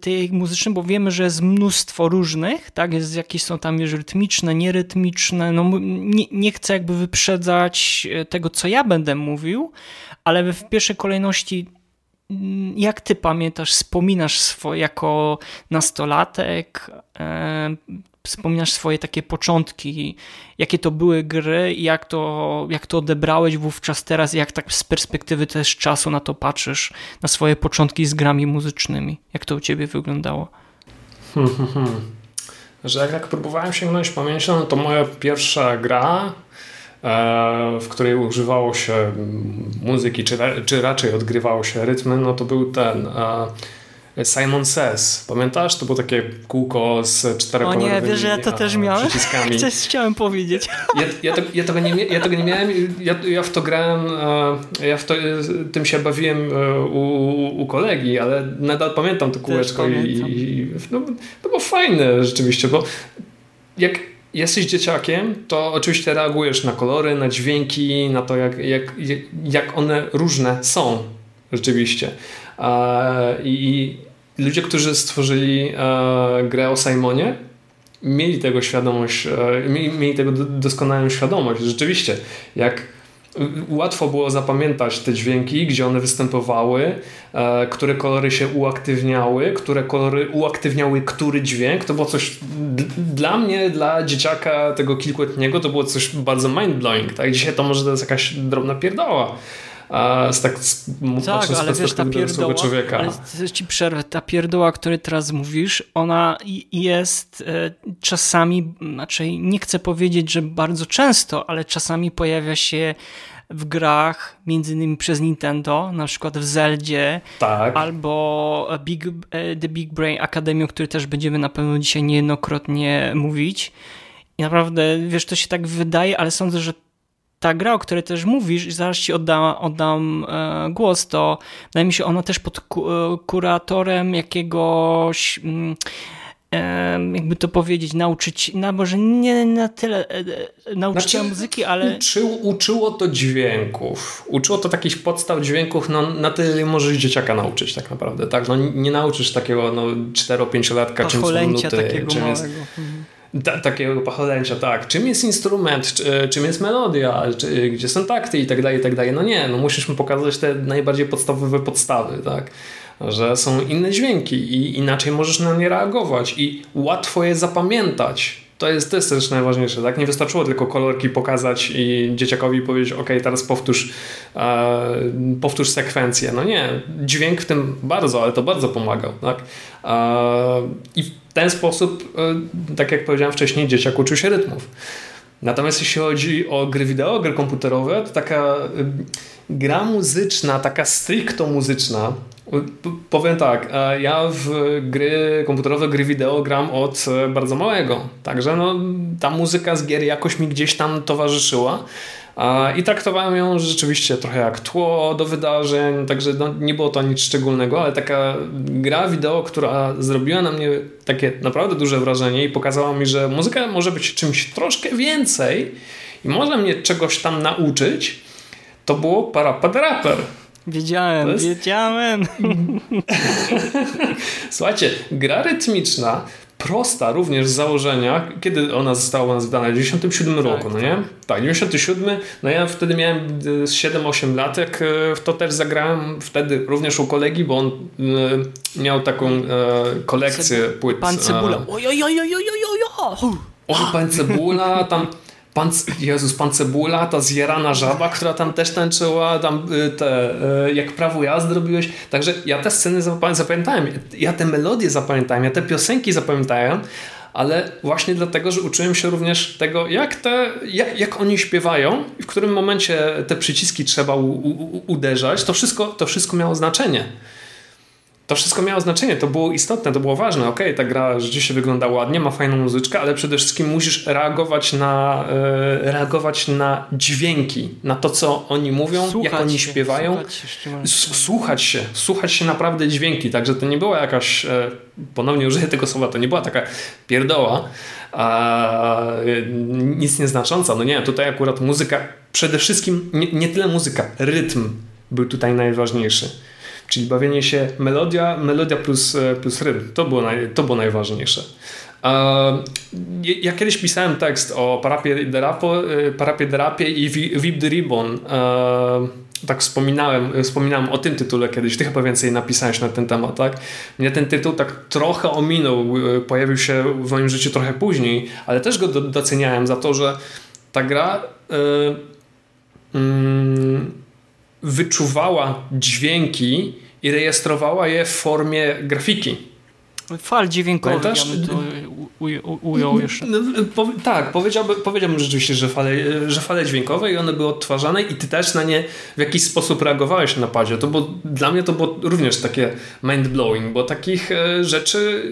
Speaker 4: tej muzycznej, bo wiemy, że jest mnóstwo różnych, tak, jest jakieś są tam już rytmiczne, nierytmiczne, no nie, nie chcę jakby wyprzedzać e, tego, co ja będę mówił, ale w pierwszej kolejności mm, jak ty pamiętasz, wspominasz swoje jako nastolatek, e, wspominasz swoje takie początki, jakie to były gry i jak to, jak to odebrałeś wówczas teraz, jak tak z perspektywy też czasu na to patrzysz, na swoje początki z grami muzycznymi, jak to u ciebie wyglądało?
Speaker 5: Hmm, hmm, hmm. Że jak, jak próbowałem sięgnąć pamięcią, no to moja pierwsza gra, e, w której używało się muzyki, czy, czy raczej odgrywało się rytmy, no to był ten e, Simon Says. Pamiętasz? To było takie kółko z czterokolorowymi
Speaker 4: O nie, wiesz, że ja to też miałem.
Speaker 5: Przyciskami. <laughs>
Speaker 4: Coś chciałem powiedzieć.
Speaker 5: Ja, ja, to, ja, tego nie, ja tego nie miałem. Ja, ja w to grałem, e, ja w to, tym się bawiłem e, u, u, u kolegi, ale nadal pamiętam to kółeczko i, i no, to było fajne rzeczywiście, bo jak jesteś dzieciakiem, to oczywiście reagujesz na kolory, na dźwięki, na to, jak, jak, jak one różne są rzeczywiście. I ludzie, którzy stworzyli e, grę o Simonie, mieli tego świadomość, e, mieli, mieli tego doskonałą świadomość. Rzeczywiście, jak łatwo było zapamiętać te dźwięki, gdzie one występowały, e, które kolory się uaktywniały, które kolory uaktywniały który dźwięk. To było coś dla mnie, dla dzieciaka tego kilkuletniego, to było coś bardzo mind-blowing. Tak? Dzisiaj to może to jest jakaś drobna pierdoła a z tak z,
Speaker 4: tak, ale wiesz, ta pierdoła,
Speaker 5: człowieka.
Speaker 4: Ale ci przerwę, ta pierdoła, o której teraz mówisz, ona jest e, czasami, znaczy nie chcę powiedzieć, że bardzo często, ale czasami pojawia się w grach, między innymi przez Nintendo, na przykład w Zeldzie,
Speaker 5: tak.
Speaker 4: albo Big, e, The Big Brain Academy, o której też będziemy na pewno dzisiaj niejednokrotnie mówić. I naprawdę, wiesz, to się tak wydaje, ale sądzę, że ta gra, o której też mówisz, i zaraz ci oddam, oddam e, głos, to wydaje mi się ona też pod ku, kuratorem jakiegoś mm, e, jakby to powiedzieć, nauczyć, no może nie na tyle e, nauczyciela znaczy, muzyki, ale...
Speaker 5: Uczył, uczyło to dźwięków. Uczyło to takich podstaw dźwięków, no na tyle możesz dzieciaka nauczyć tak naprawdę, tak? No nie nauczysz takiego no 4-5-latka czym są nuty,
Speaker 4: takiego
Speaker 5: czym
Speaker 4: małego.
Speaker 5: Ta, takiego pacholęcia, tak. Czym jest instrument, czy, czym jest melodia, czy, gdzie są takty i tak dalej, i tak dalej. No nie, no musisz mu pokazać te najbardziej podstawowe podstawy, tak. Że są inne dźwięki i inaczej możesz na nie reagować i łatwo je zapamiętać. To jest, to jest też najważniejsze, tak? Nie wystarczyło tylko kolorki pokazać i dzieciakowi powiedzieć, ok, teraz powtórz, e, powtórz sekwencję. No nie, dźwięk w tym bardzo, ale to bardzo pomagał, tak? E, I ten sposób, e, tak jak powiedziałem wcześniej, dzieciak uczył się rytmów. Natomiast jeśli chodzi o gry wideo, gry komputerowe, to taka e, gra muzyczna, taka stricto muzyczna, Powiem tak, e, ja w gry komputerowe, gry wideo gram od bardzo małego, także no, ta muzyka z gier jakoś mi gdzieś tam towarzyszyła. I traktowałem ją rzeczywiście trochę jak tło do wydarzeń, także no, nie było to nic szczególnego, ale taka gra wideo, która zrobiła na mnie takie naprawdę duże wrażenie i pokazała mi, że muzyka może być czymś troszkę więcej i może mnie czegoś tam nauczyć, to było Parapad Rapper.
Speaker 4: Wiedziałem, jest... wiedziałem. <laughs>
Speaker 5: Słuchajcie, gra rytmyczna prosta również z założenia, kiedy ona została nazwana? W 97 tak, roku, no nie? Tak, 97, no ja wtedy miałem 7-8 e, lat, jak e, w to też zagrałem wtedy również u kolegi, bo on e, miał taką kolekcję płyt.
Speaker 4: Pan Cebula. Oj, oj, oj, oj, oj, oj, oj.
Speaker 5: O, pan Cebula, tam pan, Jezus, pan Cebula, ta zjarana żaba, która tam też tańczyła, tam y, te, y, jak prawo jazdy robiłeś. Także ja te sceny zapamiętałem, ja te melodie zapamiętałem, ja te piosenki zapamiętałem, ale właśnie dlatego, że uczyłem się również tego, jak, te, jak, jak oni śpiewają i w którym momencie te przyciski trzeba u, u, uderzać, to wszystko, to wszystko miało znaczenie to wszystko miało znaczenie, to było istotne, to było ważne. Okej, okay, ta gra rzeczywiście wygląda ładnie, ma fajną muzyczkę, ale przede wszystkim musisz reagować na, e, reagować na dźwięki, na to, co oni mówią, słuchać jak oni się, śpiewają. Słuchać się, słuchać się, słuchać się naprawdę dźwięki. Także to nie była jakaś, e, ponownie użyję tego słowa, to nie była taka pierdoła, a, e, nic nieznacząca. No nie, tutaj akurat muzyka, przede wszystkim nie, nie tyle muzyka, rytm był tutaj najważniejszy. Czyli bawienie się melodia, melodia plus, e, plus rytm. To było, naj, to było najważniejsze. Ja kiedyś pisałem tekst o Parapie de, Rapo, e, Parapie de Rapie i Vip de Ribbon. tak wspominałem, wspominałem o tym tytule kiedyś, ty chyba więcej napisałeś na ten temat, tak? Mnie ten tytuł tak trochę ominął, pojawił się w moim życiu trochę później, ale też go doceniałem za to, że ta gra yy, yy, wyczuwała dźwięki i rejestrowała je w formie grafiki.
Speaker 4: Fal dźwiękowych, ja bym to ujął jeszcze. No,
Speaker 5: po, tak, powiedziałbym, powiedziałbym rzeczywiście, że fale, że fale dźwiękowe i one były odtwarzane i ty też na nie w jakiś sposób reagowałeś na padzie. To było, dla mnie to było również takie mind-blowing, bo takich e, rzeczy,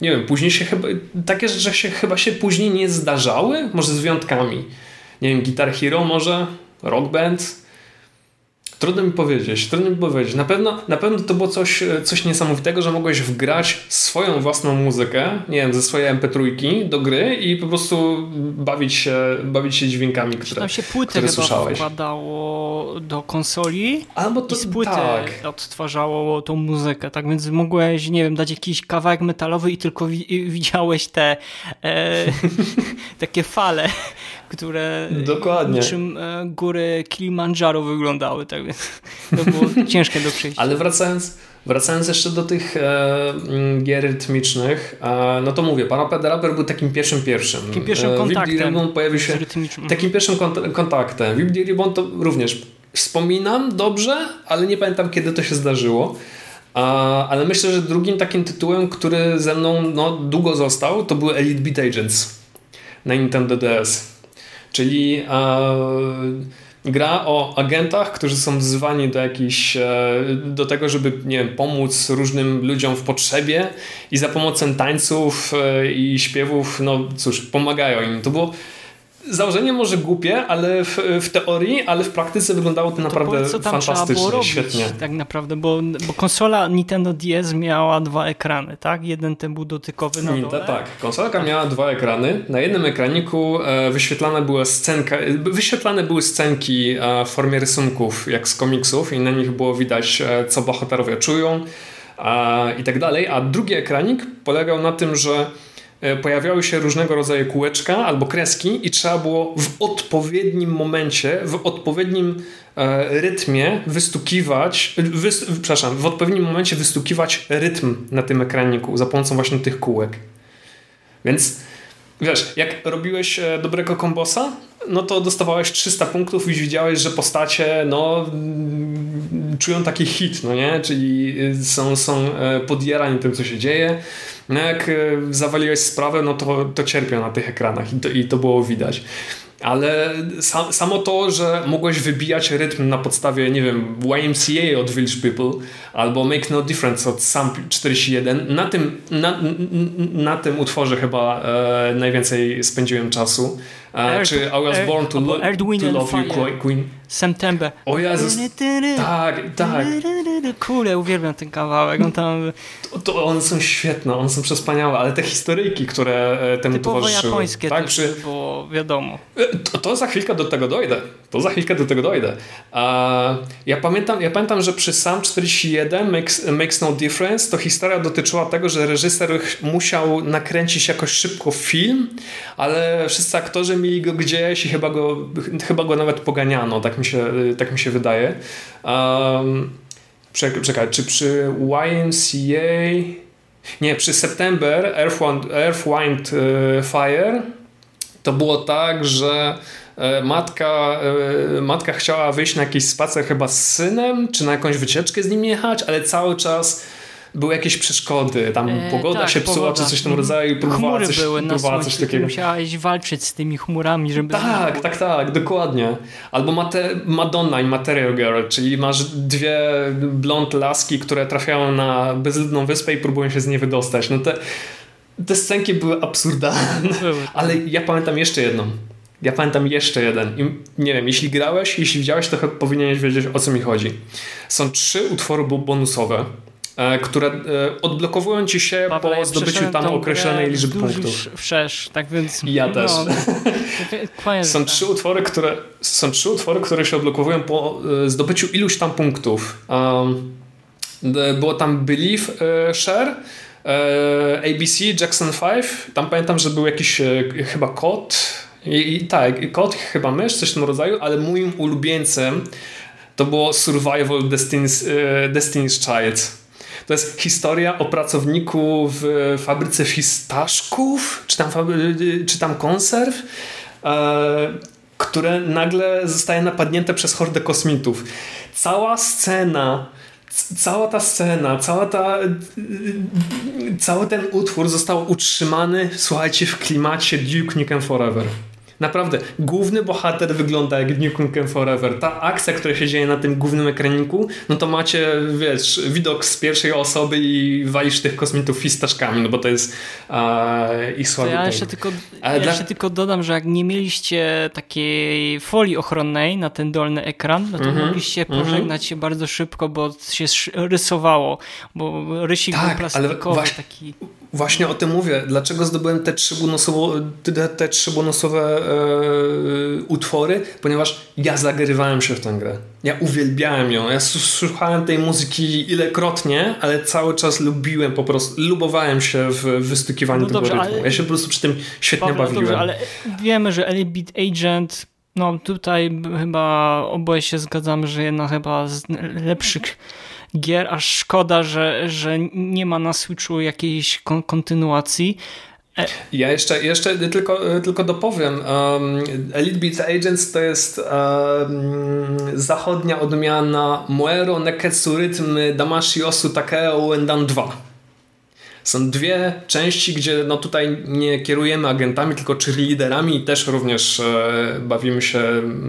Speaker 5: nie wiem, później się chyba, takie rzeczy się chyba się później nie zdarzały, może z wyjątkami. Nie wiem, Guitar Hero może, Rock Band, Trudno mi powiedzieć, trudno mi powiedzieć. Na pewno, na pewno to było coś, coś niesamowitego, że mogłeś wgrać swoją własną muzykę, nie wiem, ze swojej MP3 do gry i po prostu bawić się, bawić się dźwiękami, które
Speaker 4: Tam się płyty
Speaker 5: które słyszałeś.
Speaker 4: wkładało do konsoli
Speaker 5: Albo to,
Speaker 4: i z płyty
Speaker 5: tak.
Speaker 4: odtwarzało tą muzykę, tak więc mogłeś, nie wiem, dać jakiś kawałek metalowy i tylko wi widziałeś te e, <laughs> takie fale, które
Speaker 5: Dokładnie.
Speaker 4: niczym e, góry Kilimandżaro wyglądały, tak <laughs> to było ciężkie do przejścia.
Speaker 5: Ale wracając, wracając jeszcze do tych e, gier rytmicznych, e, no to mówię, Parapet Rapper był takim pierwszym pierwszym.
Speaker 4: Takim pierwszym kontaktem.
Speaker 5: E, pojawił się takim pierwszym kont kontaktem. Vip Ribbon to również wspominam dobrze, ale nie pamiętam kiedy to się zdarzyło. ale myślę, że drugim takim tytułem, który ze mną no, długo został, to był Elite Beat Agents na Nintendo DS. Czyli gra o agentach, którzy są wzywani do jakichś, e, do tego, żeby nie wiem, pomóc różnym ludziom w potrzebie i za pomocą tańców e, i śpiewów, no cóż, pomagają im. To było założenie może głupie, ale w, w, teorii, ale w praktyce wyglądało to, to naprawdę
Speaker 4: co tam
Speaker 5: fantastycznie,
Speaker 4: trzeba było robić,
Speaker 5: świetnie.
Speaker 4: Tak naprawdę, bo, bo konsola Nintendo DS miała dwa ekrany, tak? Jeden ten był dotykowy na dole.
Speaker 5: Tak, konsolka miała dwa ekrany. Na jednym ekraniku e, wyświetlane były scenka, wyświetlane były scenki e, w formie rysunków, jak z komiksów i na nich było widać, e, co bohaterowie czują i tak dalej. A drugi ekranik polegał na tym, że E, pojawiały się różnego rodzaju kółeczka albo kreski i trzeba było w odpowiednim momencie, w odpowiednim e, rytmie wystukiwać, wys, przepraszam, w odpowiednim momencie wystukiwać rytm na tym ekraniku za pomocą właśnie tych kółek. Więc wiesz, jak robiłeś e, dobrego kombosa, no to dostawałeś 300 punktów i widziałeś, że postacie no, czują taki hit, no nie? Czyli są, są podjarani tym, co się dzieje. No jak e, zawaliłeś sprawę, no to, to cierpią na tych ekranach i to, i to było widać. Ale sam, samo to, że mogłeś wybijać rytm na podstawie, nie wiem, YMCA od Village People albo Make No Difference od Sam 41, na tym, na, na tym utworze chyba e, najwięcej spędziłem czasu. E, czy I Was Born to, lo, to Love You Queen.
Speaker 4: September.
Speaker 5: O Jezus, tak, tak.
Speaker 4: Kule, uwielbiam ten kawałek. On tam...
Speaker 5: To, to one są świetne, one są przespaniałe, ale te historyjki, które e, temu
Speaker 4: Typowo
Speaker 5: towarzyszyły.
Speaker 4: japońskie tak, przy... było wiadomo.
Speaker 5: E, to, to, za chwilkę do tego dojdę. To za chwilkę do tego dojdę. ja, pamiętam, ja pamiętam, że przy Sam 41 makes, makes No Difference to historia dotyczyła tego, że reżyser musiał nakręcić jakoś szybko film, ale wszyscy aktorzy mieli go gdzieś i chyba go, chyba go nawet poganiano, tak mi się, tak mi się wydaje. Um, czekaj, czy przy YMCA... Nie, przy September Earth, Earth Wind e, Fire to było tak, że e, matka, e, matka chciała wyjść na jakiś spacer chyba z synem, czy na jakąś wycieczkę z nim jechać, ale cały czas były jakieś przeszkody, tam e, pogoda tak, się psuła, pogoda. czy coś w tym rodzaju, próbowała
Speaker 4: Chmury
Speaker 5: coś,
Speaker 4: były
Speaker 5: próbowała
Speaker 4: na
Speaker 5: coś takiego.
Speaker 4: Musiałeś walczyć z tymi chmurami, żeby...
Speaker 5: Tak, tak, tak, dokładnie. Albo Mate Madonna i Material Girl, czyli masz dwie blond laski, które trafiają na bezludną wyspę i próbują się z niej wydostać. No te, te scenki były absurdalne, były. ale ja pamiętam jeszcze jedną. Ja pamiętam jeszcze jeden. I nie wiem, jeśli grałeś, jeśli widziałeś, to powinieneś wiedzieć o co mi chodzi. Są trzy utwory bonusowe, które e, odblokowują ci się Pawle, po zdobyciu tam określonej liczby punktów.
Speaker 4: Wszerz, tak więc...
Speaker 5: Ja no, też. <laughs> są, trzy utwory, które, są trzy utwory, które się odblokowują po e, zdobyciu iluś tam punktów. Um, było tam Believe Share, ABC, Jackson 5. Tam pamiętam, że był jakiś chyba kod. I, i tak, kod, chyba mysz, coś w tym rodzaju, ale moim ulubieńcem to było Survival Destiny's, e, Destiny's Child. To jest historia o pracowniku w fabryce fistaszków, czy tam, czy tam konserw, e, które nagle zostaje napadnięte przez hordę kosmitów. Cała scena cała ta scena, cała ta, cały ten utwór został utrzymany, słuchajcie, w klimacie Duke Nukem Forever. Naprawdę, główny bohater wygląda jak Duke Nukem Forever. Ta akcja, która się dzieje na tym głównym ekraniku, no to macie, wiesz, widok z pierwszej osoby i walisz tych kosmitów fistaszkami, no bo to jest ich słaby
Speaker 4: Ja jeszcze, tylko, ja dla... jeszcze tylko dodam, że jak nie mieliście takiej folii ochronnej na ten dolny ekran, no to mm -hmm, mogliście mhm. pożegnać mm -hmm. się bardzo szybko, bo się rysowało, bo rysik tak, był plastikowy
Speaker 5: ale
Speaker 4: taki.
Speaker 5: Właśnie o tym mówię. Dlaczego zdobyłem te trzybonusowe, te, te trzybonusowe e, utwory? Ponieważ ja zagrywałem się w tę grę. Ja uwielbiałem ją. Ja słuchałem tej muzyki ilekrotnie, ale cały czas lubiłem po prostu, lubowałem się w wystukiwaniu no tego dobrze, rytmu. Ja się po prostu przy tym świetnie Paweł, bawiłem. Dobrze,
Speaker 4: ale wiemy, że Elite Beat Agent no tutaj chyba oboje się zgadzamy, że jedna chyba z lepszych gier, aż szkoda, że, że nie ma na Switchu jakiejś kon kontynuacji.
Speaker 5: E, ja jeszcze, jeszcze tylko, tylko dopowiem. Um, Elite Beat Agents to jest um, zachodnia odmiana Moero Neketsu Rytm Damashi Osu Takeo Endan 2. Są dwie części, gdzie no tutaj nie kierujemy agentami, tylko cheerleaderami i też również e, bawimy się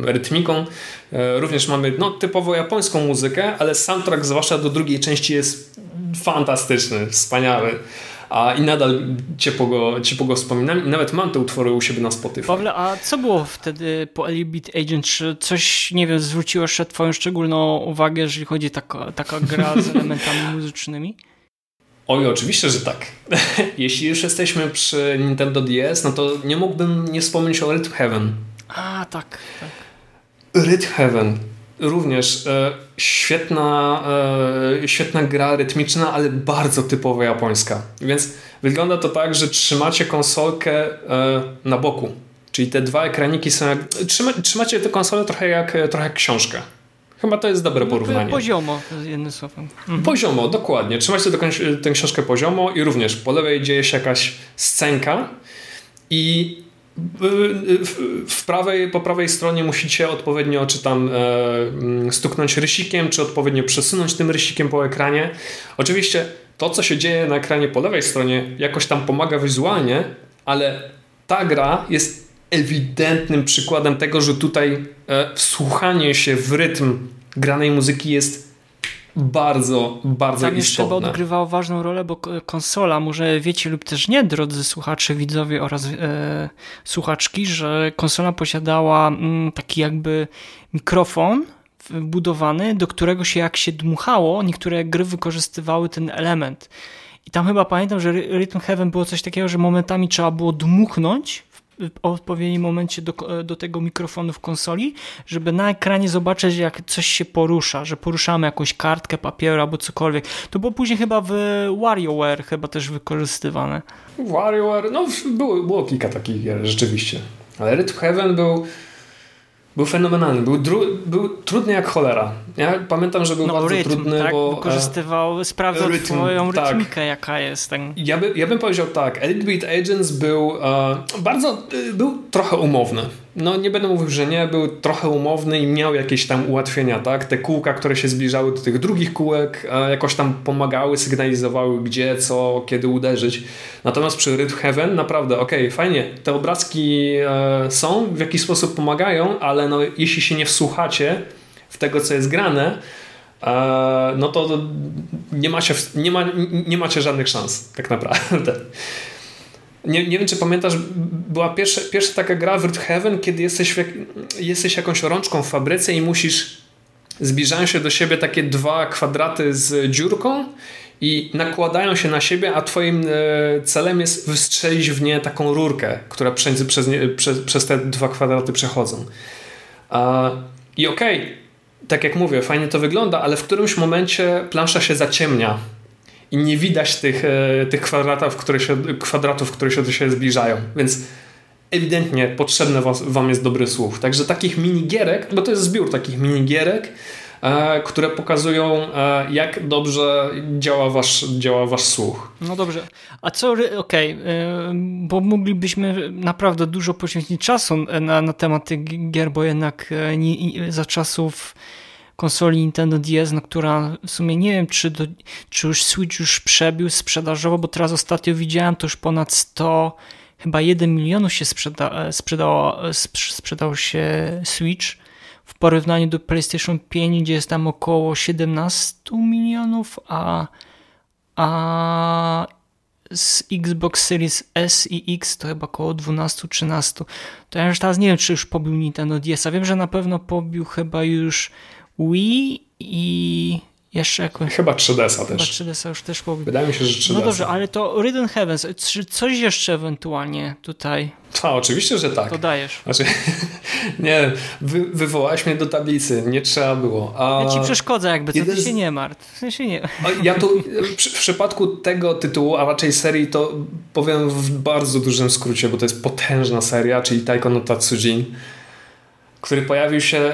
Speaker 5: rytmiką. E, również mamy no, typowo japońską muzykę, ale soundtrack zwłaszcza do drugiej części jest fantastyczny, wspaniały. A i nadal ciepło go, ciepło go wspominam i nawet mam te utwory u siebie na Spotify.
Speaker 4: Pawle, a co było wtedy po Elite Agent? Czy coś, nie wiem, zwróciło jeszcze twoją szczególną uwagę, jeżeli chodzi o taka, taka gra z <laughs> elementami muzycznymi?
Speaker 5: Oj, oczywiście, że tak. <laughs> Jeśli już jesteśmy przy Nintendo DS, no to nie mógłbym nie wspomnieć o Rhythm Heaven.
Speaker 4: A, tak, tak.
Speaker 5: Rhythm Heaven. Również e, świetna, e, świetna gra rytmiczna, ale bardzo typowo japońska. Więc wygląda to tak, że trzymacie konsolkę e, na boku. Czyli te dwa ekraniki są jak... Trzyma, trzymacie tę konsolę trochę jak, trochę jak książkę. Chyba to jest dobre porównanie.
Speaker 4: Poziomo, jednym słowem.
Speaker 5: Mhm. Poziomo, dokładnie. Trzymajcie tę książkę poziomo i również po lewej dzieje się jakaś scenka i w prawej, po prawej stronie musicie odpowiednio czy tam e, stuknąć rysikiem, czy odpowiednio przesunąć tym rysikiem po ekranie. Oczywiście to, co się dzieje na ekranie po lewej stronie, jakoś tam pomaga wizualnie, ale ta gra jest ewidentnym przykładem tego, że tutaj e, wsłuchanie się w rytm granej muzyki jest bardzo, bardzo Tam
Speaker 4: istotne. jeszcze odgrywało ważną rolę, bo konsola, może wiecie lub też nie, drodzy słuchacze, widzowie oraz e, słuchaczki, że konsola posiadała m, mm, taki jakby mikrofon wbudowany, do którego się jak się dmuchało, niektóre gry wykorzystywały ten element. I tam chyba pamiętam, że Rhythm Heaven było coś takiego, że momentami trzeba było dmuchnąć odpowiednim momencie do, do tego mikrofonu w konsoli, żeby na ekranie zobaczyć, jak coś się porusza, że poruszamy jakąś kartkę papieru albo cokolwiek. To było później chyba w WarioWare chyba też wykorzystywane.
Speaker 5: WarioWare, no było, było kilka takich gier, rzeczywiście. Ale Rhythm Heaven był był fenomenalny, był, był trudny jak cholera. Ja pamiętam, że był no, bardzo rytm, trudny,
Speaker 4: tak?
Speaker 5: bo...
Speaker 4: Wykorzystywał, sprawdzał rytm, twoją tak. rytmikę, jaka jest. Ten...
Speaker 5: Ja, by, ja bym powiedział tak, Elite Beat Agents był e, bardzo, e, był trochę umowny no nie będę mówił, że nie, był trochę umowny i miał jakieś tam ułatwienia, tak? Te kółka, które się zbliżały do tych drugich kółek, jakoś tam pomagały, sygnalizowały gdzie, co, kiedy uderzyć. Natomiast przy Rhythm Heaven naprawdę, okej, okay, fajnie, te obrazki e, są, w jakiś sposób pomagają, ale no, jeśli się nie wsłuchacie w tego, co jest grane, e, no to nie macie, nie, ma, nie macie żadnych szans, tak naprawdę. Nie, nie wiem, czy pamiętasz, była pierwsza, pierwsza taka gra w Heaven, kiedy jesteś, jesteś jakąś rączką w fabryce i musisz zbliżają się do siebie takie dwa kwadraty z dziurką i nakładają się na siebie, a twoim e, celem jest wystrzelić w nie taką rurkę, która przez, przez, przez te dwa kwadraty przechodzą. I okej, okay, tak jak mówię, fajnie to wygląda, ale w którymś momencie plansza się zaciemnia i nie widać tych, e, tych kwadratów, które się, kwadratów, które się do siebie zbliżają. Więc ewidentnie potrzebny wam jest dobry słuch. Także takich minigierek, bo to jest zbiór takich minigierek, e, które pokazują, e, jak dobrze działa wasz, działa wasz słuch.
Speaker 4: No dobrze. A co, okej, okay, bo moglibyśmy naprawdę dużo poświęcić czasu na, na temat tych gier, bo jednak nie, za czasów konsoli Nintendo DS, no, która w sumie nie wiem, czy, do, czy już Switch już przebił sprzedażowo, bo teraz ostatnio widziałem, to już ponad 100 chyba 1 milionu się sprzeda, sprzedało, sprzedał się Switch w porównaniu do PlayStation 5, gdzie jest tam około 17 milionów, a, a z Xbox Series S i X to chyba około 12-13. To ja już teraz nie wiem, czy już pobił Nintendo DS. A wiem, że na pewno pobił chyba już Wii i jeszcze jakoś...
Speaker 5: Chyba 3DS-a
Speaker 4: Chyba
Speaker 5: też.
Speaker 4: 3DS-a już też pobił.
Speaker 5: Wydaje mi się, że 3DS.
Speaker 4: No dobrze, ale to Ridden Heavens, czy coś jeszcze ewentualnie tutaj
Speaker 5: A, oczywiście, że tak.
Speaker 4: dodajesz?
Speaker 5: Znaczy, <laughs> nie, wy, wywołałeś mnie do tablicy, nie trzeba było. A...
Speaker 4: Ja ci przeszkodzę jakby, co ty
Speaker 5: z-
Speaker 4: się nie martw. W sensie nie.
Speaker 5: Ja tu w przypadku tego tytułu, a raczej serii, to powiem w bardzo dużym skrócie, bo to jest potężna seria, czyli Taiko no Tatsujin, który pojawił się,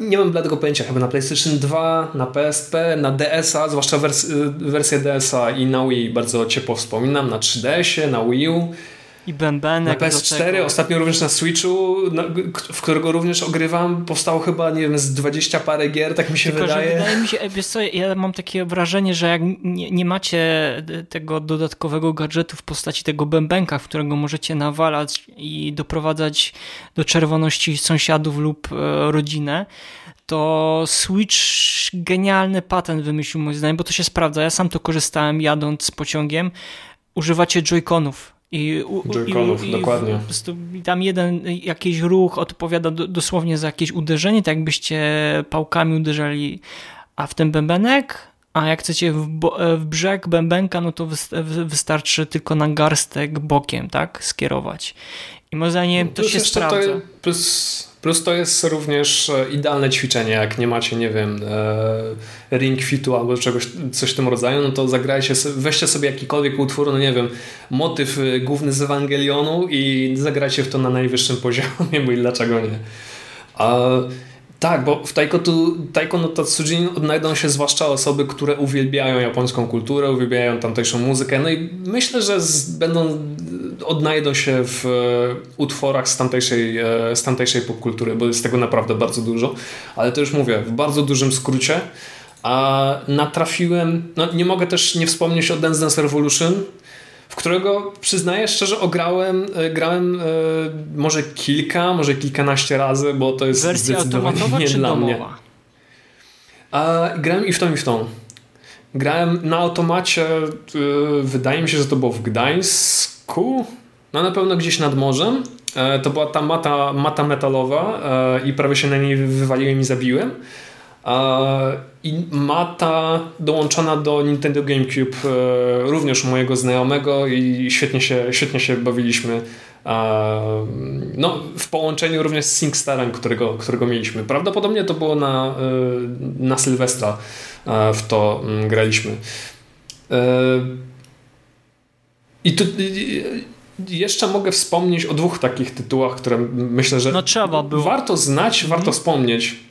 Speaker 5: nie mam bladego pojęcia, chyba na PlayStation 2, na PSP, na DS-a, zwłaszcza wers wersję DS-a i na Wii bardzo ciepło wspominam, na 3DS-ie, na Wii U.
Speaker 4: I
Speaker 5: Na
Speaker 4: bębenek do
Speaker 5: PS4,
Speaker 4: tego.
Speaker 5: ostatnio również na Switchu, na, w którego również ogrywam, powstało chyba, nie wiem, z 20 parę gier, tak mi się
Speaker 4: Tylko,
Speaker 5: wydaje.
Speaker 4: że wydaje mi się, e, wiesz co, ja mam takie wrażenie, że jak nie, nie macie tego dodatkowego gadżetu w postaci tego bębenka, w którego możecie nawalać i doprowadzać do czerwoności sąsiadów lub e, rodzinę, to Switch genialny patent wymyślił moim zdaniem, bo to się sprawdza. Ja sam to korzystałem jadąc pociągiem. Używacie joyconów. I, u- i, i
Speaker 5: dokładnie.
Speaker 4: Prostu tam jeden jakiś ruch odpowiada do, dosłownie za jakieś uderzenie, tak jakbyście pałkami uderzali, a w ten bębenek, a jak chcecie w, bo, w brzeg bębenka, no to wy- wystarczy tylko na garstek bokiem, tak, skierować. I moim zdaniem to
Speaker 5: Plus
Speaker 4: się sprawdza.
Speaker 5: To, plus, plus to jest również e, idealne ćwiczenie, jak nie macie, nie wiem, e, ring fitu albo czegoś, coś w tym rodzaju, no to zagrajcie, weźcie sobie jakikolwiek utwór, no nie wiem, motyw e, główny z Ewangelionu i zagrajcie w to na najwyższym <laughs> poziomie, bo i dlaczego nie. A, tak, bo w Taiko, tu, Taiko no Tatsujin odnajdą się zwłaszcza osoby, które uwielbiają japońską kulturę, uwielbiają tamtejszą muzykę, no i myślę, że z, będą, odnajdą się w e, utworach z tamtejszej, e, z tamtejszej popkultury, bo jest tego naprawdę bardzo dużo, ale to już mówię, w bardzo dużym skrócie, a natrafiłem, no nie mogę też nie wspomnieć o Dance Dance Revolution, w którego przyznaję szczerze, ograłem, e, grałem e, może kilka, może kilkanaście razy, bo to jest
Speaker 4: Wersja
Speaker 5: zdecydowanie <laughs> nie
Speaker 4: czy
Speaker 5: dla mnie.
Speaker 4: domowa?
Speaker 5: A grałem i w tą, i w tą. Grałem na automacie, y, wydaje mi się, że to było w Gdańsku, no na pewno gdzieś nad morzem. E, to była ta mata, mata metalowa e, i prawie się na niej wywaliłem i zabiłem. E, I mata dołączona do Nintendo GameCube e, również mojego znajomego i świetnie się, świetnie się bawiliśmy. No, w połączeniu również z SingStarem, którego, którego mieliśmy. Prawdopodobnie to było na, e, na Sylwestra w to mm, graliśmy. E, I tu jeszcze mogę wspomnieć o dwóch takich tytułach, które myślę, że
Speaker 4: No trzeba było.
Speaker 5: warto znać, warto wspomnieć.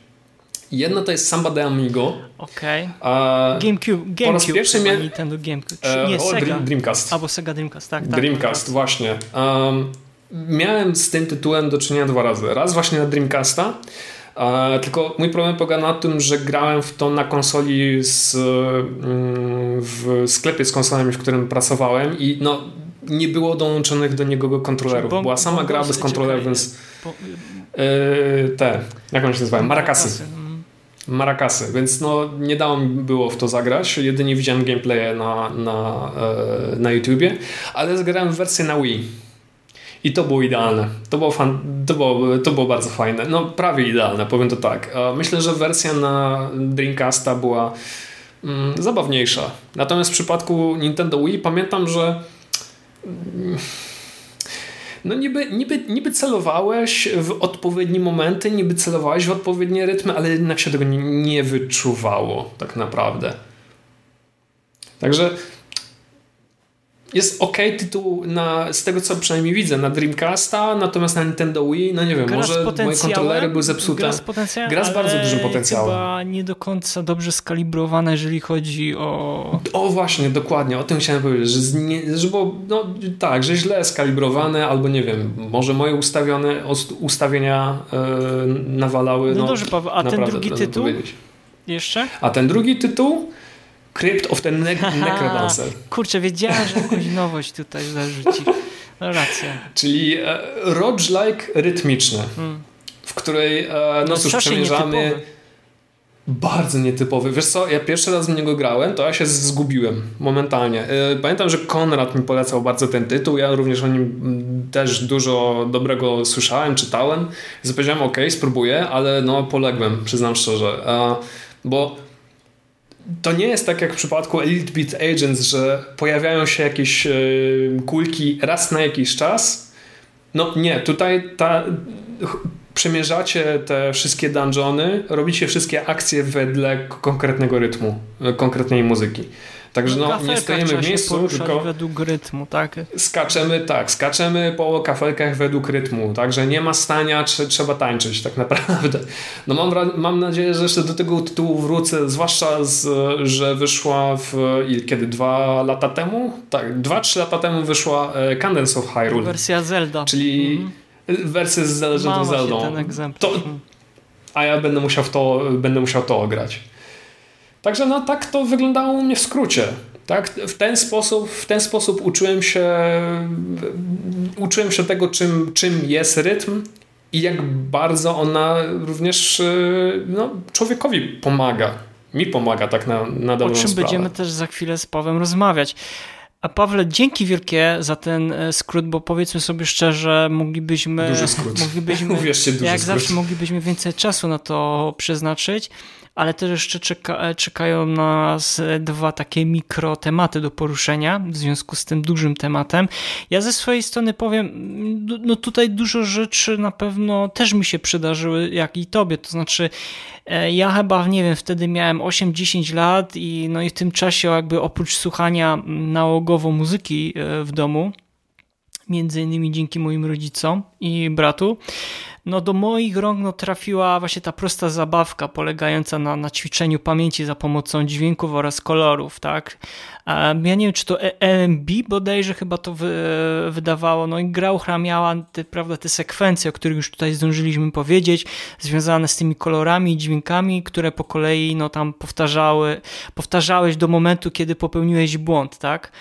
Speaker 5: Jedno to jest Samba de Amigo.
Speaker 4: Okej.
Speaker 5: a
Speaker 4: GameCube,
Speaker 5: po raz
Speaker 4: GameCube,
Speaker 5: pierwszy mia-
Speaker 4: Nintendo GameCube.
Speaker 5: E,
Speaker 4: nie,
Speaker 5: o,
Speaker 4: Sega.
Speaker 5: Dream, Dreamcast.
Speaker 4: Albo Sega Dreamcast, tak. tak
Speaker 5: Dreamcast, właśnie. Um, miałem z tym tytułem do czynienia dwa razy. Raz właśnie na Dreamcasta, e, tylko mój problem polega na tym, że grałem w to na konsoli z, mm, w sklepie z konsolami, w którym pracowałem i no, nie było dołączonych do niego kontrolerów.
Speaker 4: Bom-
Speaker 5: Była sama gra bez kontrolerów, więc
Speaker 4: Po-
Speaker 5: e, te, jak one się nazywają? Marakasy. Marakasy, więc no nie dało mi było w to zagrać. Jedynie widziałem gameplaye na, na, e, na YouTubie, ale zagrałem w wersję na Wii. I to było idealne. To było, fan, to, było, to było bardzo fajne. No prawie idealne, powiem to tak. E, Myślę, że wersja na Dreamcasta była mm, zabawniejsza. Natomiast w przypadku Nintendo Wii pamiętam, że mm, no niby, niby, niby celowałeś w odpowiednie momenty, niby celowałeś w odpowiednie rytmy, ale jednak się tego nie, nie wyczuwało tak naprawdę. Także jest ok tytuł na, z tego co przynajmniej widzę na Dreamcasta, natomiast na Nintendo Wii, no nie wiem,
Speaker 4: gra
Speaker 5: może moje kontrolery były zepsute.
Speaker 4: Gra z, potencjałem,
Speaker 5: gra z bardzo dużym potencjałem.
Speaker 4: chyba nie do końca dobrze skalibrowana, jeżeli chodzi o...
Speaker 5: O właśnie, dokładnie, o tym chciałem powiedzieć, że, nie, że było, no tak, że źle skalibrowane, albo nie wiem, może moje ustawione ustawienia yy, nawalały.
Speaker 4: No,
Speaker 5: no
Speaker 4: dobrze, Paweł, a ten drugi tytuł? Jeszcze?
Speaker 5: A ten drugi tytuł? Crypt of the ne Necrodancer.
Speaker 4: Kurczę, wiedziałem, że jakąś nowość tutaj zarzucisz. No racja.
Speaker 5: Czyli e, roguelike rytmiczny, hmm. w której, e, no, no cóż, przemierzamy... Nietypowy. Bardzo nietypowy. Wiesz co, ja pierwszy raz w niego grałem, to ja się zgubiłem momentalnie. E, pamiętam, że Konrad mi polecał bardzo ten tytuł, ja również o nim mm, też dużo dobrego słyszałem, czytałem. Więc powiedziałem, ok, spróbuję, ale no poległem, przyznam szczerze. E, bo to nie jest tak jak w przypadku Elite Beat Agents, że pojawiają się jakieś e, kulki raz na jakiś czas. No nie, tutaj ta, przemierzacie te wszystkie dungeony, robicie wszystkie akcje wedle konkretnego rytmu, e, konkretnej muzyki. Także no, nie stoimy w miejscu, tylko
Speaker 4: według rytmu, tak?
Speaker 5: Skaczemy, tak, skaczemy po kafelkach według rytmu, także nie ma stania, trzeba tańczyć tak naprawdę. No mam, mam nadzieję, że jeszcze do tego tytułu wrócę, zwłaszcza, z, że wyszła w, kiedy, dwa lata temu? Tak, dwa, trzy lata temu wyszła e, Cadence of Hyrule.
Speaker 4: Wersja Zelda.
Speaker 5: Czyli mhm. wersja z
Speaker 4: ten egzemplarz. To,
Speaker 5: a ja będę musiał, w to, będę musiał to ograć. Także no tak to wyglądało u mnie w skrócie. Tak? W, ten sposób, w ten sposób uczyłem się, uczyłem się tego, czym, czym jest rytm i jak bardzo ona również no, człowiekowi pomaga. Mi pomaga tak na, na dobrą
Speaker 4: O czym
Speaker 5: sprawę.
Speaker 4: będziemy też za chwilę z Pawłem rozmawiać. A Pawle, dzięki wielkie za ten e, skrót, bo powiedzmy sobie szczerze, moglibyśmy.
Speaker 5: Duży skrót.
Speaker 4: Moglibyśmy, <laughs>
Speaker 5: Uwierzcie, duży
Speaker 4: jak
Speaker 5: skrót.
Speaker 4: zawsze moglibyśmy więcej czasu na to przeznaczyć ale też jeszcze czeka, czekają nas dwa takie mikro tematy do poruszenia w związku z tym dużym tematem. Ja ze swojej strony powiem, no tutaj dużo rzeczy na pewno też mi się przydarzyły, jak i tobie, to znaczy e, ja chyba, nie wiem, wtedy miałem 8-10 lat i no i w tym czasie jakby oprócz słuchania nałogowo muzyki e, w domu, między innymi dzięki moim rodzicom i bratu, no do moich rąk no, trafiła właśnie ta prosta zabawka polegająca na, na ćwiczeniu pamięci za pomocą dźwięków oraz kolorów, tak? Ja nie wiem, czy to LMB bodajże chyba to wy, wydawało, no i gra miała te, prawda, te sekwencje, o których już tutaj zdążyliśmy powiedzieć, związane z tymi kolorami i dźwiękami, które po kolei no tam powtarzały, powtarzałeś do momentu, kiedy popełniłeś błąd, tak?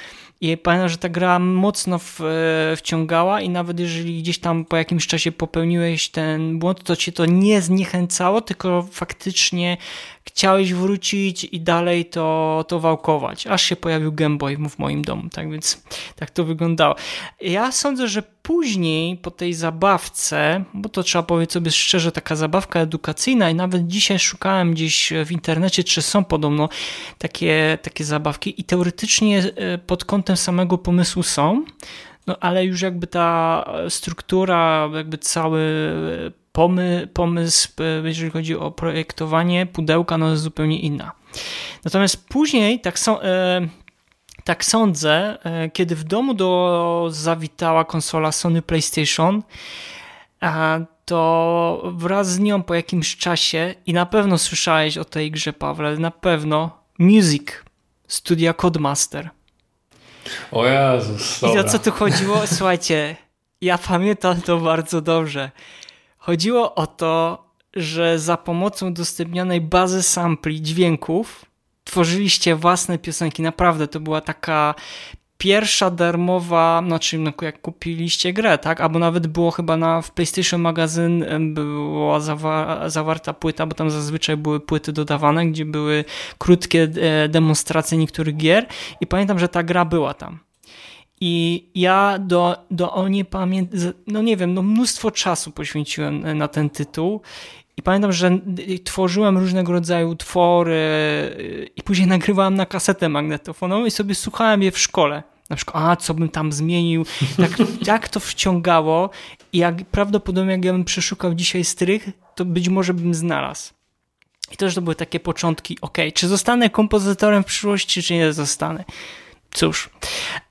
Speaker 4: I pamiętam, że ta gra mocno w, e, wciągała i nawet jeżeli gdzieś tam po jakimś czasie popełniłeś ten błąd, to cię to nie zniechęcało, tylko faktycznie chciałeś wrócić i dalej to, to wałkować, aż się pojawił Game Boy w moim domu, tak więc tak to wyglądało. Ja sądzę, że później po tej zabawce, bo to trzeba powiedzieć sobie szczerze, taka zabawka edukacyjna i nawet dzisiaj szukałem gdzieś w internecie, czy są podobno takie, takie zabawki i teoretycznie e, pod kątem samego pomysłu są, no ale już jakby ta struktura, jakby cały pomy, pomysł, e, jeżeli chodzi o projektowanie pudełka, no jest zupełnie inna. Natomiast później, tak, są, e, tak sądzę, e, kiedy w domu do zawitała konsola Sony PlayStation, to wraz z nią po jakimś czasie, i na pewno słyszałeś o tej grze, Paweł, na pewno Music studia Codemaster.
Speaker 5: O Jezus,
Speaker 4: dobra. I o co tu chodziło? Słuchajcie, ja pamiętam to bardzo dobrze. Chodziło o to, że za pomocą udostępnionej bazy sampli dźwięków tworzyliście własne piosenki. Naprawdę to była taka pierwsza darmowa, znaczy no, jak kupiliście grę, tak? Albo nawet było chyba na w PlayStation Magazyn była zawa zawarta płyta, bo tam zazwyczaj były płyty dodawane, gdzie były krótkie e, demonstracje niektórych gier i pamiętam, że ta gra była tam. I ja do, do o nie pamiętam, no nie wiem, no mnóstwo czasu poświęciłem na ten tytuł. I pamiętam, że tworzyłem różnego rodzaju utwory i później <laughs> nagrywałem na kasetę magnetofonową i sobie słuchałem je w szkole. Na przykład, a co bym tam zmienił, tak, <laughs> jak to wciągało i jak prawdopodobnie jak ja bym przeszukał dzisiaj strych, to być może bym znalazł. I to, że to były takie początki, ok, czy zostanę kompozytorem w przyszłości, czy nie zostanę cóż.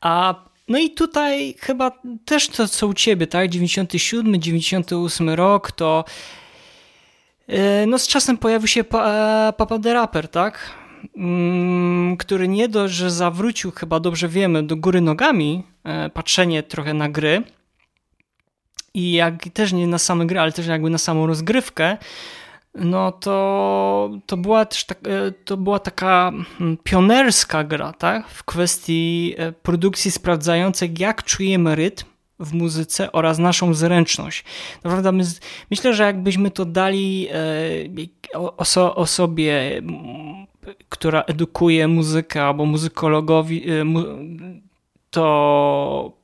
Speaker 4: A no i tutaj chyba też to, co u ciebie, tak? 97, 98 rok, to e, no z czasem pojawił się pa, Papa the Rapper, tak? Mm, który nie dość, że zawrócił, chyba dobrze wiemy, do góry nogami e, patrzenie trochę na gry i jak też nie na same gry, ale też jakby na samą rozgrywkę, no to, to, była też tak, e, to była taka mm, pionerska gra tak? w kwestii e, produkcji sprawdzającej, jak czujemy rytm w muzyce oraz naszą zręczność. Naprawdę my, myślę, że jakbyśmy to dali e, oso, osobie, która edukuje muzykę albo muzykologowi, to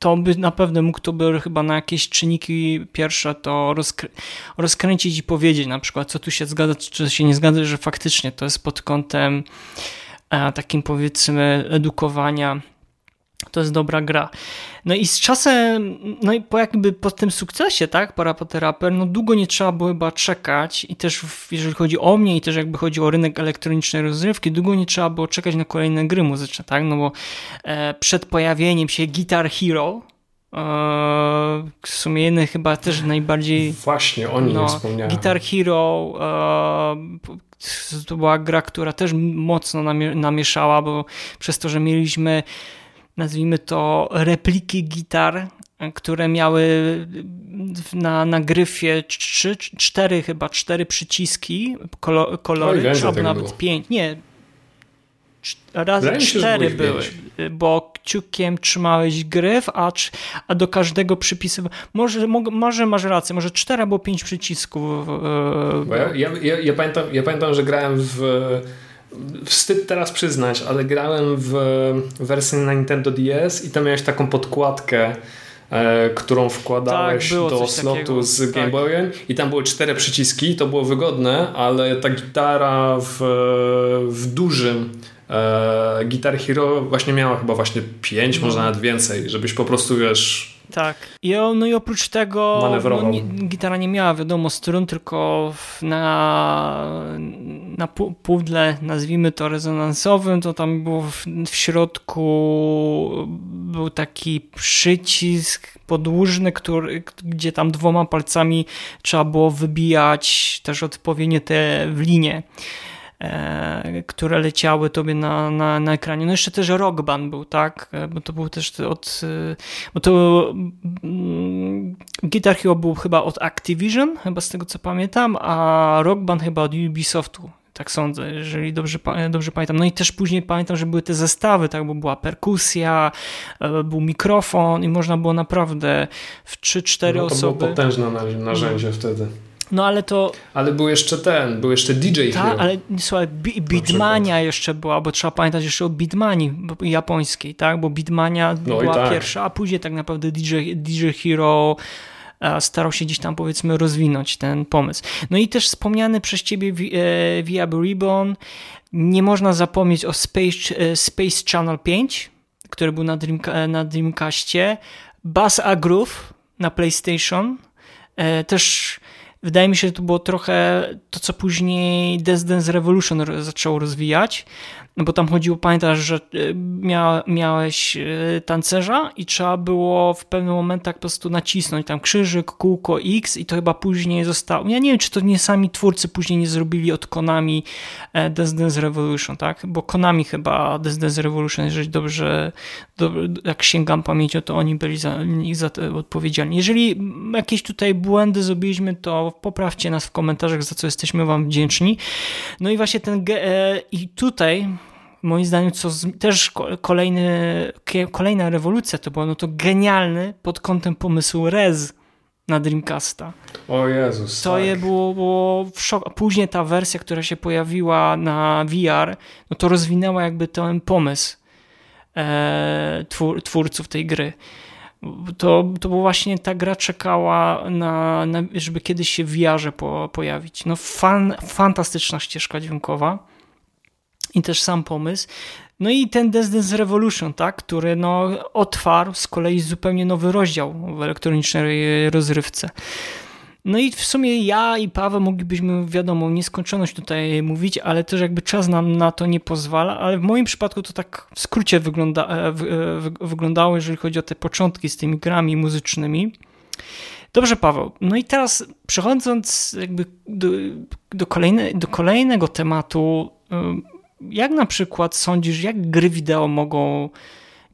Speaker 4: to by na pewno mógł to by chyba na jakieś czynniki pierwsze to rozkrę rozkręcić i powiedzieć na przykład, co tu się zgadza, czy się nie zgadza, że faktycznie to jest pod kątem e, takim powiedzmy edukowania to jest dobra gra. No i z czasem, no i po jakby po tym sukcesie, tak, Parapateraper, no długo nie trzeba było chyba czekać i też jeżeli chodzi o mnie i też jakby chodzi o rynek elektronicznej rozrywki, długo nie trzeba było czekać na kolejne gry muzyczne, tak, no bo e, przed pojawieniem się Guitar Hero, e, w sumie jeden chyba też najbardziej...
Speaker 5: Właśnie, o nim no, wspomniałem.
Speaker 4: Guitar Hero e, to była gra, która też mocno namieszała, bo przez to, że mieliśmy nazwijmy to, repliki gitar, które miały na, na gryfie trzy, cztery chyba, cztery przyciski, kolor, kolory, albo nawet było. pięć, nie, razy cztery były, bo kciukiem trzymałeś gryf, a, a do każdego przypisywałeś, może, może masz rację, może cztery albo pięć przycisków.
Speaker 5: Ja, ja, ja, ja, pamiętam, ja pamiętam, że grałem w wstyd teraz przyznać, ale grałem w wersji na Nintendo DS i tam miałeś taką podkładkę, e, którą wkładałeś tak, do slotu takiego. z tak. Game Boyem i tam były cztery przyciski, to było wygodne, ale ta gitara w, w dużym e, Guitar Hero właśnie miała chyba właśnie pięć, no. może nawet więcej, żebyś po prostu wiesz
Speaker 4: tak. I, no i oprócz tego no, nie, gitara nie miała wiadomo strun, tylko na, na pudle, nazwijmy to rezonansowym, to tam było w, w środku był taki przycisk podłużny, który, gdzie tam dwoma palcami trzeba było wybijać też odpowiednie te w linie. E, które leciały tobie na, na, na ekranie. No jeszcze też Rock Band był, tak? E, bo to był też od... E, bo to mm, Guitar Hero był chyba od Activision, chyba z tego co pamiętam, a Rock Band chyba od Ubisoftu. Tak sądzę, jeżeli dobrze, dobrze pamiętam. No i też później pamiętam, że były te zestawy, tak, bo była perkusja, był mikrofon i można było naprawdę w 3-4 no, to osoby. To
Speaker 5: było potężne narzędzie wtedy.
Speaker 4: No ale to...
Speaker 5: Ale był jeszcze ten, był jeszcze DJ
Speaker 4: Tak, ale słuchaj, Beatmania jeszcze była, bo trzeba pamiętać jeszcze o Beatmanii japońskiej, tak? Bo Beatmania no była tak. pierwsza, a później tak naprawdę DJ, DJ Hero e, starał się gdzieś tam powiedzmy rozwinąć ten pomysł. No i też wspomniany przez ciebie e, Ribbon, nie można zapomnieć o Space, e, Space Channel 5, który był na, Dream, na Dreamcastie, Bass A Groove na PlayStation, też Wydaje mi się, że to było trochę to, co później Dance Dance Revolution zaczęło rozwijać, no bo tam chodziło, pamiętasz, że e, mia, miałeś e, tancerza i trzeba było w pewnym momentach po prostu nacisnąć tam krzyżyk, kółko X i to chyba później zostało, ja nie wiem, czy to nie sami twórcy później nie zrobili od Konami e, Dance Dance Revolution, tak, bo Konami chyba Dance Dance Revolution, jeżeli dobrze, dobrze jak sięgam pamięcią, to oni byli za, za to odpowiedzialni. Jeżeli jakieś tutaj błędy zrobiliśmy, to poprawcie nas w komentarzach, za co jesteśmy wam wdzięczni. No i właśnie ten i tutaj moim zdaniem, co z, też kolejny, kolejna rewolucja to była, no to genialny pod kątem pomysłu Rez na Dreamcasta.
Speaker 5: O Jezus.
Speaker 4: To tak. je było, było w. Później ta wersja, która się pojawiła na VR, no to rozwinęła jakby ten pomysł e, twór, twórców tej gry. To, to była właśnie ta gra czekała na, na żeby kiedyś się w VR po, pojawić. No fan, fantastyczna ścieżka dźwiękowa i też sam pomysł. No i ten Dance Dance Revolution, tak, który no, otwarł z kolei zupełnie nowy rozdział w elektronicznej rozrywce. No i w sumie ja i Paweł moglibyśmy, wiadomo, nieskończoność tutaj mówić, ale też jakby czas nam na to nie pozwala, ale w moim przypadku to tak w skrócie wygląda, e, e, wyglądało, jeżeli chodzi o te początki z tymi grami muzycznymi. Dobrze, Paweł. No i teraz przechodząc jakby do, do, kolejne, do kolejnego tematu, jak na przykład sądzisz, jak gry wideo mogą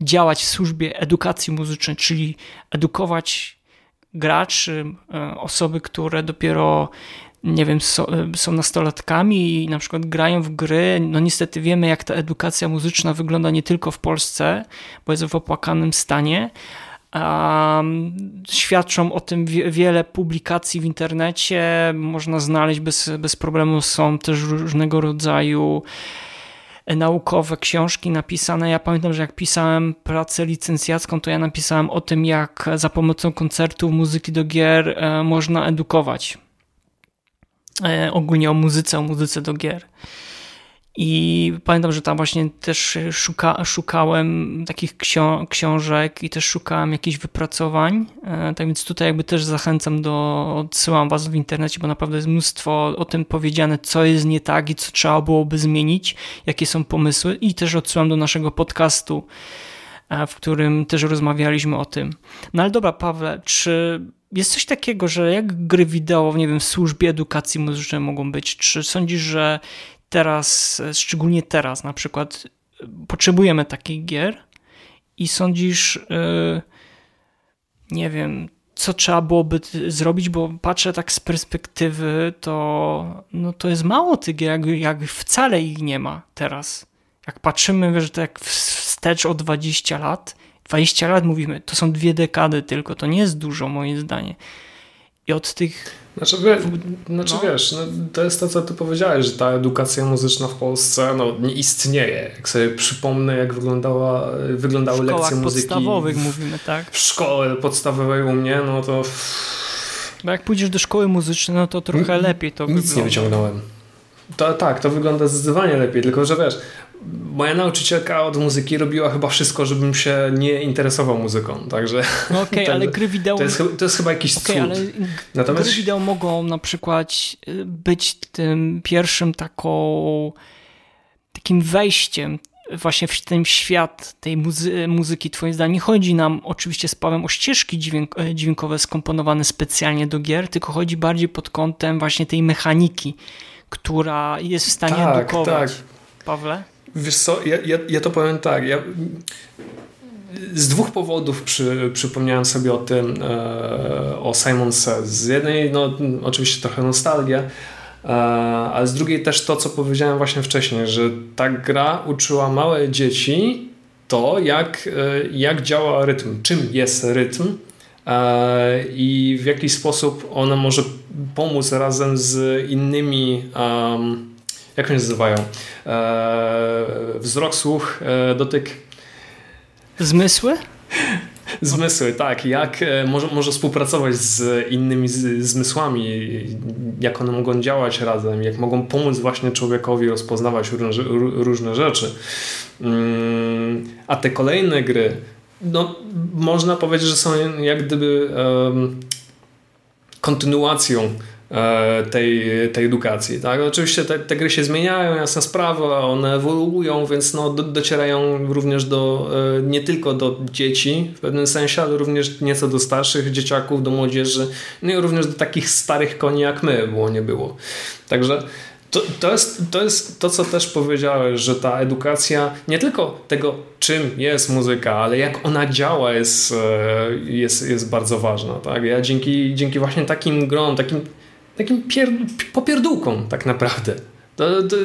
Speaker 4: działać w służbie edukacji muzycznej, czyli edukować graczy, e, osoby, które dopiero nie wiem, e, są nastolatkami i na przykład grają w gry. No niestety wiemy, jak ta edukacja muzyczna wygląda nie tylko w Polsce, bo jest w opłakanym stanie. Świadczą o tym wiele publikacji w internecie, można znaleźć bez, bez problemu. Są też różnego rodzaju naukowe książki napisane. Ja pamiętam, że jak pisałem pracę licencjacką, to ja napisałem o tym, jak za pomocą koncertów, muzyki do gier e, można edukować. E, ogólnie o muzyce, o muzyce do gier. I pamiętam, że tam właśnie też szuka, szukałem takich książek i też szukałem jakichś wypracowań. E, tak więc tutaj jakby też zachęcam do, odsyłam was w internecie, bo naprawdę jest mnóstwo o tym powiedziane, co jest nie tak i co trzeba byłoby zmienić, jakie są pomysły i też odsyłam do naszego podcastu, e, w którym też rozmawialiśmy o tym. No ale dobra, Pawle, czy jest coś takiego, że jak gry wideo, nie wiem, w służbie edukacji muzycznej mogą być? Czy sądzisz, że teraz, szczególnie teraz na przykład, potrzebujemy takich gier i sądzisz, yy, nie wiem, co trzeba byłoby zrobić, bo patrzę tak z perspektywy, to, no to jest mało tych gier, jak, jak wcale ich nie ma teraz. Jak patrzymy, że tak wstecz o 20 lat, 20 lat mówimy, to są dwie dekady tylko, to nie jest dużo moim zdaniem. I od tych
Speaker 5: znaczy, wie, znaczy no. wiesz, no, to jest to, co ty powiedziałeś, że ta edukacja muzyczna w Polsce no, nie istnieje. Jak sobie przypomnę, jak wyglądała, wyglądały lekcje muzyki.
Speaker 4: podstawowych mówimy, tak?
Speaker 5: W szkole podstawowej u mnie, no to...
Speaker 4: Bo jak pójdziesz do szkoły muzycznej, no to trochę lepiej to
Speaker 5: Nic wygląda. nie wyciągnąłem. To, tak, to wygląda zdecydowanie lepiej, tylko że wiesz, moja nauczycielka od muzyki robiła chyba wszystko, żebym się nie interesował muzyką, także...
Speaker 4: No okej, <laughs> okay, ale gry wideo...
Speaker 5: To jest, to jest chyba jakiś okay, cud. ale
Speaker 4: Natomiast... gry wideo mogą na przykład y, być tym pierwszym taką takim wejściem właśnie w ten świat tej muzy muzyki, twoim zdaniem, nie chodzi nam oczywiście z Pawem o ścieżki dźwięk e, dźwiękowe skomponowane specjalnie do gier, tylko chodzi bardziej pod kątem właśnie tej mechaniki, która jest w stanie tak, edukować. Tak. Pawle?
Speaker 5: Wiesz co, ja, ja, ja to powiem tak. Ja, z dwóch powodów przy, przypomniałem sobie o tym, e, o Simon Says. Z jednej, no oczywiście trochę nostalgia, e, ale z drugiej też to, co powiedziałem właśnie wcześniej, że ta gra uczyła małe dzieci to, jak, e, jak działa rytm, czym jest rytm e, i w jaki sposób ona może pomóc razem z innymi um, jak oni nazywają? E, wzrok, słuch, e, dotyk.
Speaker 4: Zmysły?
Speaker 5: Zmysły, tak. Jak e, może, może współpracować z innymi z, zmysłami, jak one mogą działać razem, jak mogą pomóc właśnie człowiekowi rozpoznawać różne, różne rzeczy. Mm, a te kolejne gry, no, można powiedzieć, że są jak gdyby um, kontynuacją tej, tej edukacji. Tak? Oczywiście te, te gry się zmieniają, jasna sprawa, one ewoluują, więc no, do, docierają również do, e, nie tylko do dzieci w pewnym sensie, ale również nieco do starszych dzieciaków, do młodzieży, no i również do takich starych koni jak my, było nie było. Także to, to, jest, to jest to, co też powiedziałeś, że ta edukacja nie tylko tego, czym jest muzyka, ale jak ona działa, jest, e, jest, jest bardzo ważna. Tak? Ja dzięki, dzięki właśnie takim grom, takim takim pier, popierdółką tak naprawdę. To, to,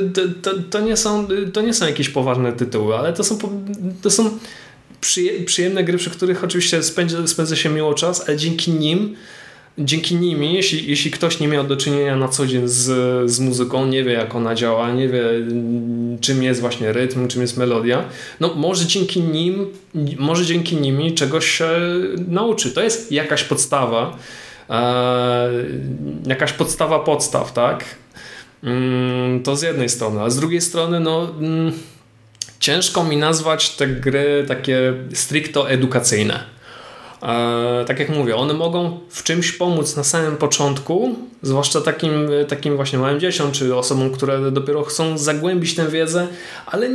Speaker 5: to, to, nie są, to nie są jakieś poważne tytuły, ale to są, to są przyjemne gry, przy których oczywiście spędza, spędza się miło czas, ale dzięki nim dzięki nimi, jeśli, jeśli ktoś nie miał do czynienia na co dzień z, z muzyką, nie wie jak ona działa, nie wie czym jest właśnie rytm, czym jest melodia, no może dzięki nim, może dzięki nimi czegoś się nauczy. To jest jakaś podstawa, jakaś podstawa podstaw, tak? Mm, to z jednej strony, a z drugiej strony, no mm, ciężko mi nazwać te gry takie stricto edukacyjne. E, tak jak mówię, one mogą w czymś pomóc na samym początku, zwłaszcza takim, takim właśnie małym dzieciom, czy osobom, które dopiero chcą zagłębić tę wiedzę, ale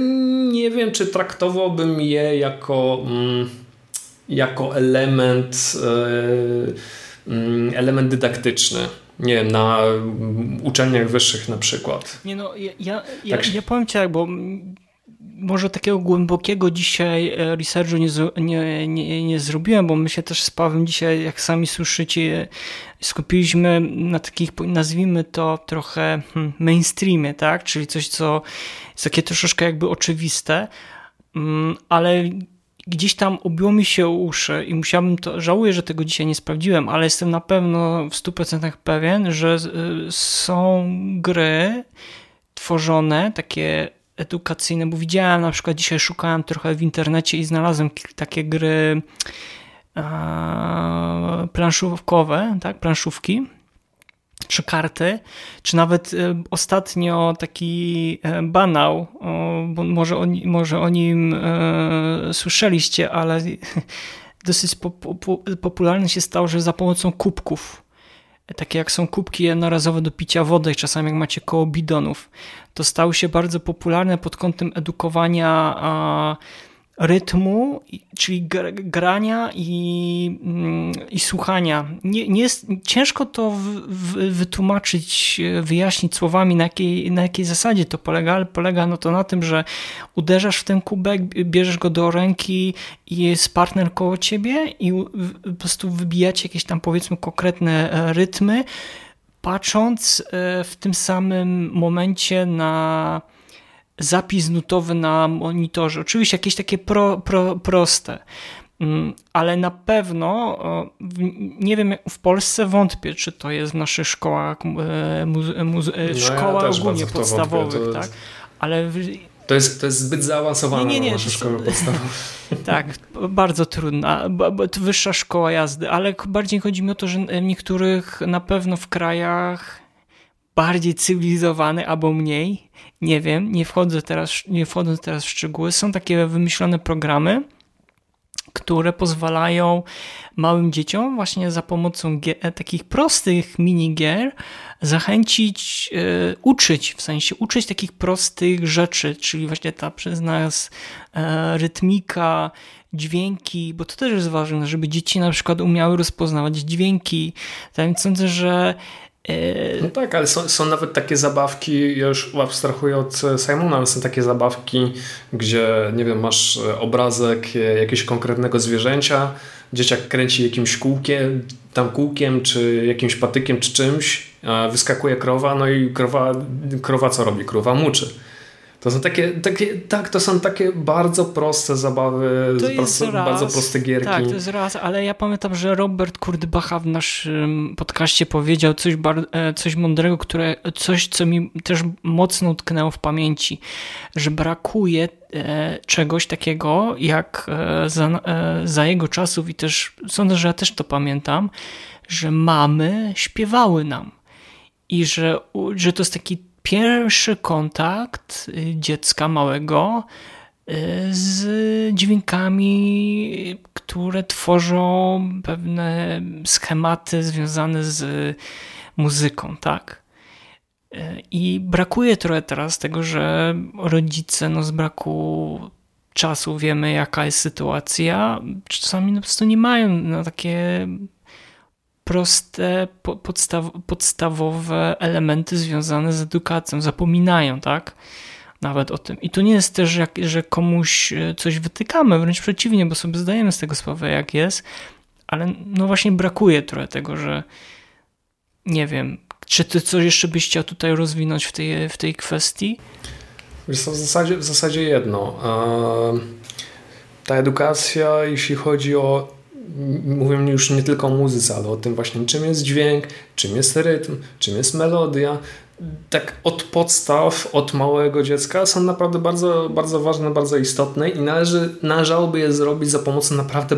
Speaker 5: nie wiem, czy traktowałbym je jako, mm, jako element, e, element dydaktyczny nie wiem, na uczelniach wyższych na przykład.
Speaker 4: Nie no, ja, ja, ja, tak ja powiem Ci tak, bo może takiego głębokiego dzisiaj e, researchu nie, nie, nie, nie zrobiłem, bo my się też z Pawłem dzisiaj, jak sami słyszycie, skupiliśmy na takich, nazwijmy to trochę hmm, mainstreamie, tak? Czyli coś, co jest takie troszeczkę jakby oczywiste, mm, ale gdzieś tam obiło mi się uszy i musiałbym to, żałuję, że tego dzisiaj nie sprawdziłem, ale jestem na pewno w 100% pewien, że y, są gry tworzone, takie edukacyjne, bo widziałem na przykład dzisiaj szukałem trochę w internecie i znalazłem takie gry planszówkowe, tak, planszówki, czy karty, czy nawet e, ostatnio taki e, banał, bo może o, może o nim e, słyszeliście, ale <laughs> dosyć popularny się stał, że za pomocą kubków takie jak są kubki jednorazowe do picia wody, czasami jak macie koło bidonów, to stały się bardzo popularne pod kątem edukowania rytmu, czyli grania i, mm, i słuchania. Nie, nie jest, ciężko to w, w, wytłumaczyć, wyjaśnić słowami, na jakiej, na jakiej zasadzie to polega, ale polega no to na tym, że uderzasz w ten kubek, bierzesz go do ręki i jest partner koło ciebie i po prostu wybijacie jakieś tam powiedzmy konkretne e, rytmy, patrząc e, w tym samym momencie na zapis nutowy na monitorze. Oczywiście jakieś takie pro, pro, proste, mm, ale na pewno, nie wiem, w Polsce wątpię, czy to jest w naszych szkołach, e, muze, muze, no szkołach ja ogólnie podstawowych, wątpię, tak? Ale
Speaker 5: to jest, to jest zbyt zaawansowane nie, nie, nie, szkoły podstawowe. <laughs>
Speaker 4: Tak, bardzo trudna. Wyższa szkoła jazdy, ale bardziej chodzi mi o to, że w niektórych na pewno w krajach bardziej cywilizowany albo mniej, nie wiem, nie wchodzę teraz, nie wchodzę teraz w szczegóły. Są takie wymyślone programy, które pozwalają małym dzieciom właśnie za pomocą e, takich prostych minigier zachęcić, e, uczyć, w sensie uczyć takich prostych rzeczy, czyli właśnie ta przez nas e, rytmika, dźwięki, bo to też jest ważne, żeby dzieci na przykład umiały rozpoznawać dźwięki. Tak sądzę, że
Speaker 5: no tak, ale są, są nawet takie zabawki, ja już abstrahuję od Simona, ale są takie zabawki, gdzie, nie wiem, masz e, obrazek jakiegoś konkretnego zwierzęcia, dzieciak kręci jakimś kółkiem, tam kółkiem, czy jakimś patykiem, czy czymś, wyskakuje krowa, no i krowa, krowa co robi? Krowa muczy. To są takie, takie, tak, to są takie bardzo proste zabawy, bardzo, bardzo proste gierki.
Speaker 4: Tak, to jest raz, ale ja pamiętam, że Robert Kurdbacha w naszym podcaście powiedział coś, e, coś mądrego, które, coś, co mi też mocno utknęło w pamięci, że brakuje e, czegoś takiego, jak e, za, za jego czasów i też sądzę, że ja też to pamiętam, że mamy śpiewały nam i że, że to jest taki pierwszy kontakt y, dziecka małego y, z dźwiękami, które tworzą pewne schematy związane z muzyką, tak? Y, I brakuje trochę teraz tego, że rodzice no z braku czasu wiemy jaka jest sytuacja, czasami po prostu nie mają na takie proste, podstaw, podstawowe elementy związane z edukacją. Zapominają, tak? Nawet o tym. I to nie jest też, że, że komuś e, coś wytykamy, wręcz przeciwnie, bo sobie zdajemy z tego sprawę, jak jest, ale no właśnie brakuje trochę tego, że nie wiem, czy ty coś jeszcze byś chciał tutaj rozwinąć w tej, w tej kwestii?
Speaker 5: Wiesz w zasadzie, w zasadzie jedno. Ta edukacja, jeśli chodzi o mówię już nie tylko o muzyce, ale o tym właśnie, czym jest dźwięk, czym jest rytm, czym jest melodia. Tak od podstaw, od małego dziecka są naprawdę bardzo, bardzo ważne, bardzo istotne i należy, należałoby je zrobić za pomocą naprawdę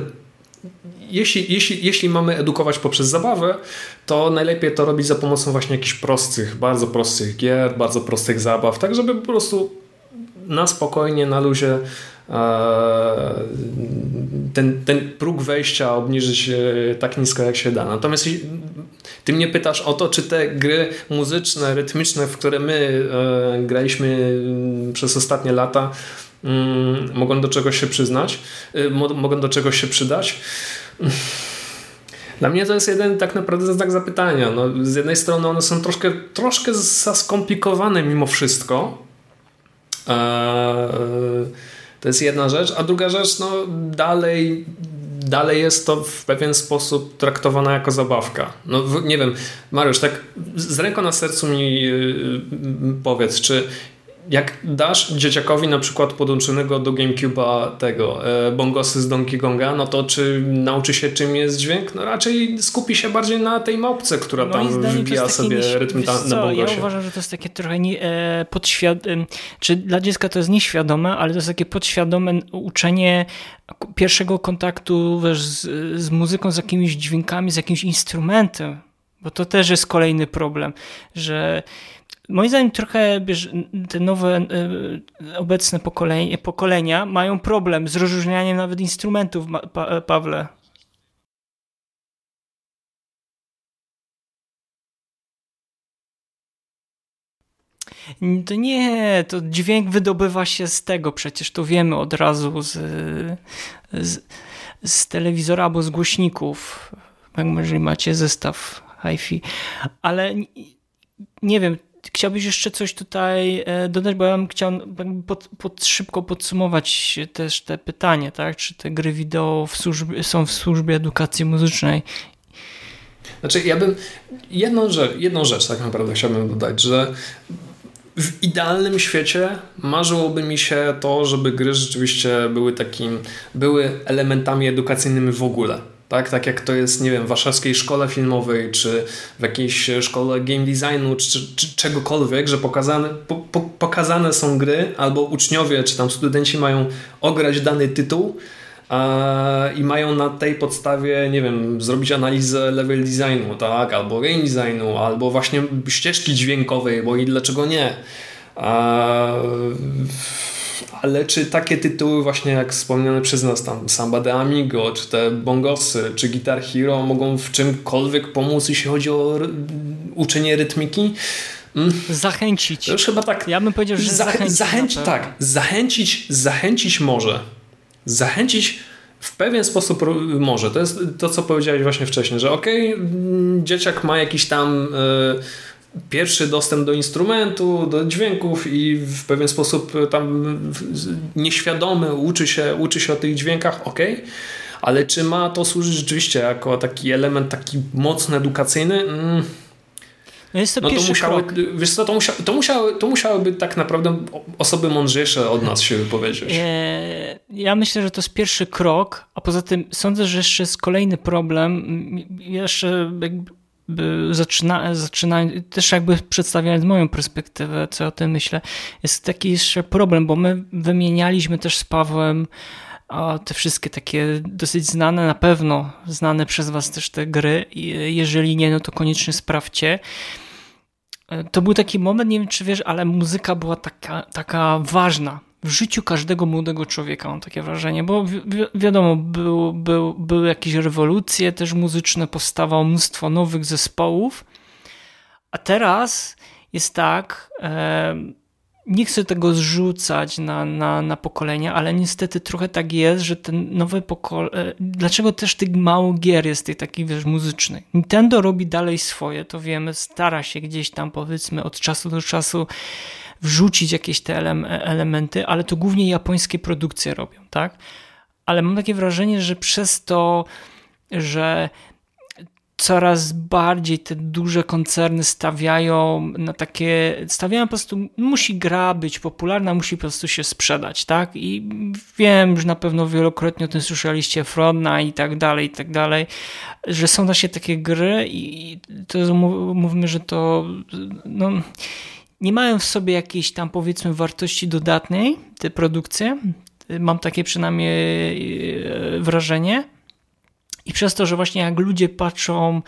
Speaker 5: jeśli, jeśli, jeśli mamy edukować poprzez zabawę, to najlepiej to robić za pomocą właśnie jakichś prostych, bardzo prostych gier, bardzo prostych zabaw, tak żeby po prostu na spokojnie, na luzie ten, ten próg wejścia obniżyć tak nisko jak się da. Natomiast ty mnie pytasz o to, czy te gry muzyczne, rytmiczne, w które my e, graliśmy mm, przez ostatnie lata, mm, mogą do czegoś się przyznać, e, mogą do czegoś się przydać. Dla mnie to jest jeden tak naprawdę znak zapytania. No, z jednej strony one są troszkę, troszkę skomplikowane mimo wszystko. Eee, to jest jedna rzecz, a druga rzecz, no dalej dalej jest to w pewien sposób traktowana jako zabawka. No nie wiem, Mariusz, tak z ręką na sercu mi yy, powiedz, czy jak dasz dzieciakowi na przykład podłączonego do GameCube'a tego e, bongosy z Donkey Konga, no to czy nauczy się czym jest dźwięk? No raczej skupi się bardziej na tej małpce, która no tam wbija sobie rytm ta, na bongosie.
Speaker 4: Ja uważam, że to jest takie trochę nie, e, podświadome, czy dla dziecka to jest nieświadome, ale to jest takie podświadome uczenie pierwszego kontaktu wiesz, z, z muzyką, z jakimiś dźwiękami, z jakimś instrumentem, bo to też jest kolejny problem, że Moim zdaniem trochę te nowe, y, obecne pokolenia, pokolenia mają problem z rozróżnianiem nawet instrumentów, pa, Pawle. To nie, to dźwięk wydobywa się z tego, przecież to wiemy od razu z, z, z telewizora albo z głośników, jeżeli macie zestaw hi-fi, ale nie wiem, Chciałbyś jeszcze coś tutaj e, dodać, bo ja bym chciał pod, pod, szybko podsumować też te pytanie, tak? Czy te gry wideo w służbie, są w służbie edukacji muzycznej?
Speaker 5: Znaczy, ja bym jedną rzecz, jedną rzecz tak naprawdę chciałbym dodać, że w idealnym świecie marzyłoby mi się to, żeby gry rzeczywiście były takim, były elementami edukacyjnymi w ogóle. Tak, tak jak to jest, nie wiem, w warszawskiej szkole filmowej, czy w jakiejś szkole game designu, czy, czy czegokolwiek, że pokazane, po, po, pokazane są gry, albo uczniowie, czy tam studenci mają ograć dany tytuł i mają na tej podstawie, nie wiem, zrobić analizę level designu, tak, albo game designu, albo właśnie ścieżki dźwiękowej, bo i dlaczego nie. A, ale czy takie tytuły właśnie jak wspomniane przez nas tam Samba de Amigo, czy te Bongosy, czy Guitar Hero mogą w czymkolwiek pomóc jeśli chodzi o uczenie rytmiki?
Speaker 4: Mm. Zachęcić.
Speaker 5: To już chyba tak.
Speaker 4: Ja bym powiedział, że zachęcić.
Speaker 5: zachęcić tak, zachęcić, zachęcić może. Zachęcić w pewien sposób może. To jest to, co powiedziałeś właśnie wcześniej, że okej, okay, dzieciak ma jakiś tam. Yy, pierwszy dostęp do instrumentu, do dźwięków i w pewien sposób tam nieświadomy uczy się, uczy się o tych dźwiękach, ok, ale czy ma to służyć rzeczywiście jako taki element taki mocno edukacyjny? Mm.
Speaker 4: No jest to no to musiały, krok.
Speaker 5: Wiesz co, to, musia, to, musiały, to musiałyby tak naprawdę osoby mądrzejsze od nas się wypowiedzieć.
Speaker 4: E, ja myślę, że to jest pierwszy krok, a poza tym sądzę, że jeszcze jest kolejny problem. Jeszcze zaczyna, zaczyna, też jakby przedstawiając moją perspektywę, co o tym myślę, jest taki jeszcze problem, bo my wymienialiśmy też z Pawłem te wszystkie takie dosyć znane, na pewno znane przez Was też te gry. Jeżeli nie, no to koniecznie sprawdźcie. To był taki moment, nie wiem czy wiesz, ale muzyka była taka, taka ważna w życiu każdego młodego człowieka, mam takie wrażenie, bo wi wiadomo, był, był, były jakieś rewolucje też muzyczne, powstawało mnóstwo nowych zespołów, a teraz jest tak, e, nie chcę tego zrzucać na, na, na pokolenia, ale niestety trochę tak jest, że ten nowe pokolenie, dlaczego też tych mało gier jest tych takich, wiesz, muzycznych. Nintendo robi dalej swoje, to wiemy, stara się gdzieś tam powiedzmy od czasu do czasu wrzucić jakieś te elementy, ale to głównie japońskie produkcje robią, tak? Ale mam takie wrażenie, że przez to, że coraz bardziej te duże koncerny stawiają na takie, stawiają po prostu, musi gra być popularna, musi po prostu się sprzedać, tak? I wiem, że na pewno wielokrotnie o tym słyszeliście, Frontna i tak dalej, i tak dalej, że są właśnie takie gry i to mówmy, że to, no nie mają w sobie jakiejś tam powiedzmy wartości dodatnej, te produkcje. Mam takie przynajmniej e, wrażenie. I przez to, że właśnie jak ludzie patrzą,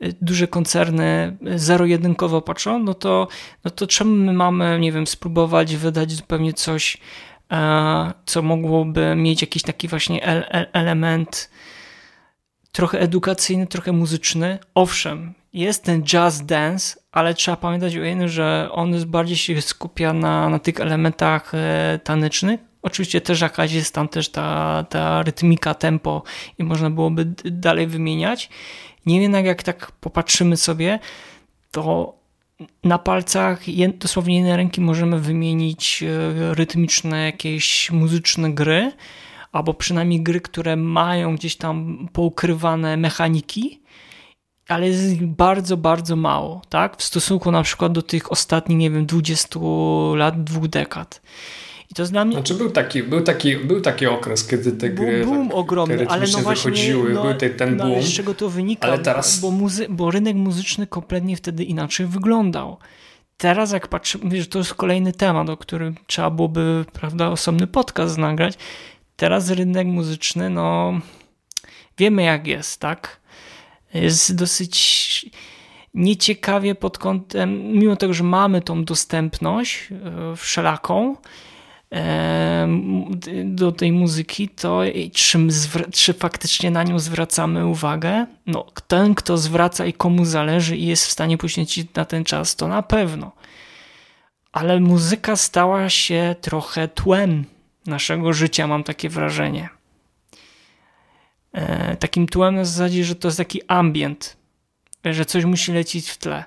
Speaker 4: e, duże koncerny zero-jedynkowo patrzą, no to, no to czemu my mamy, nie wiem, spróbować wydać zupełnie coś e, co mogłoby mieć jakiś taki właśnie element trochę edukacyjny, trochę muzyczny. Owszem, jest ten jazz dance, ale trzeba pamiętać o jednym, że on bardziej się skupia na, na tych elementach e, tanecznych. Oczywiście też jakaś jest tam też ta, ta rytmika, tempo i można byłoby dalej wymieniać. Niemniej jak tak popatrzymy sobie, to na palcach dosłownie jednej ręki możemy wymienić e, rytmiczne jakieś muzyczne gry, albo przynajmniej gry, które mają gdzieś tam poukrywane mechaniki, ale jest ich bardzo, bardzo mało, tak? W stosunku na przykład do tych ostatnich, nie wiem, 20 lat, dwóch dekad.
Speaker 5: I to dla mnie... Znaczy był taki, był taki, był taki okres, kiedy te gry
Speaker 4: był boom
Speaker 5: tak,
Speaker 4: ogromny, ale no właśnie, wychodziły,
Speaker 5: no, był ten boom. No,
Speaker 4: z czego to wynika? Ale teraz... Bo, muzy- bo rynek muzyczny kompletnie wtedy inaczej wyglądał. Teraz jak patrzymy, że to jest kolejny temat, o którym trzeba byłoby, prawda, osobny podcast nagrać. Teraz rynek muzyczny, no wiemy jak jest, tak? Jest dosyć nieciekawie pod kątem, mimo tego, że mamy tą dostępność e, wszelaką, do tej muzyki, to czy, czy faktycznie na nią zwracamy uwagę? No, ten, kto zwraca i komu zależy i jest w stanie poświęcić na ten czas, to na pewno. Ale muzyka stała się trochę tłem naszego życia, mam takie wrażenie. E, takim tłem na zasadzie, że to jest taki ambient, że coś musi lecieć w tle.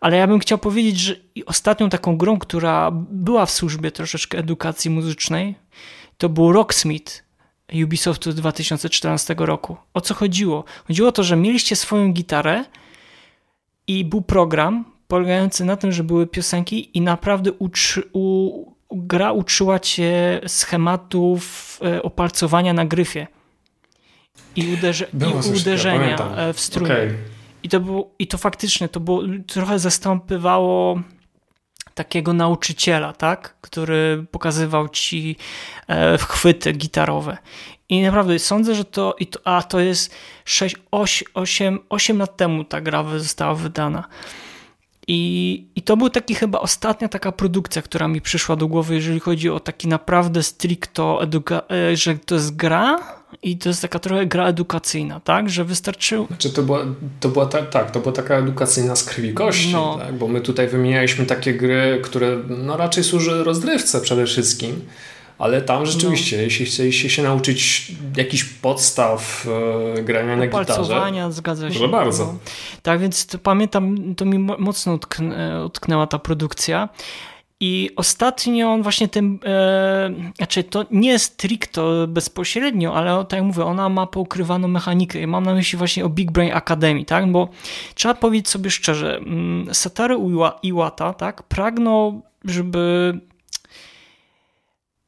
Speaker 4: Ale ja bym chciał powiedzieć, że ostatnią taką grą, która była w służbie troszeczkę edukacji muzycznej, to był Rocksmith Ubisoftu 2014 roku. O co chodziło? Chodziło o to, że mieliście swoją gitarę i był program polegający na tym, że były piosenki i naprawdę uczy, u, gra uczyła cię schematów e, opalcowania na gryfie i, uderze, i uderzenia e, w struny. Okay. I to, było, I to faktycznie to było, trochę zastępowało takiego nauczyciela, tak? który pokazywał ci e, chwyty gitarowe. I naprawdę sądzę, że to, i to a to jest 6, 8, 8, 8 lat temu ta gra została wydana. I, I to był taki chyba ostatnia taka produkcja, która mi przyszła do głowy, jeżeli chodzi o taki naprawdę stricto, e, że to jest gra i to jest taka trochę gra edukacyjna, tak? Że wystarczyło...
Speaker 5: Znaczy to była, to była ta, tak, to była taka edukacyjna z krwi kości, no. tak? Bo my tutaj wymienialiśmy takie gry, które no raczej służy rozrywce przede wszystkim. Ale tam rzeczywiście, no. jeśli chcieliście się nauczyć jakichś podstaw e, grania na gitarze,
Speaker 4: zgadza się.
Speaker 5: Proszę bardzo. No.
Speaker 4: Tak, więc to pamiętam, to mi mocno utknę, utknęła ta produkcja. I ostatnio właśnie tym, e, znaczy to nie jest stricto bezpośrednio, ale tak jak mówię, ona ma poukrywaną mechanikę i mam na myśli właśnie o Big Brain Academy, tak? Bo trzeba powiedzieć sobie szczerze, mm, Satoru Iwata, tak? Pragnął, żeby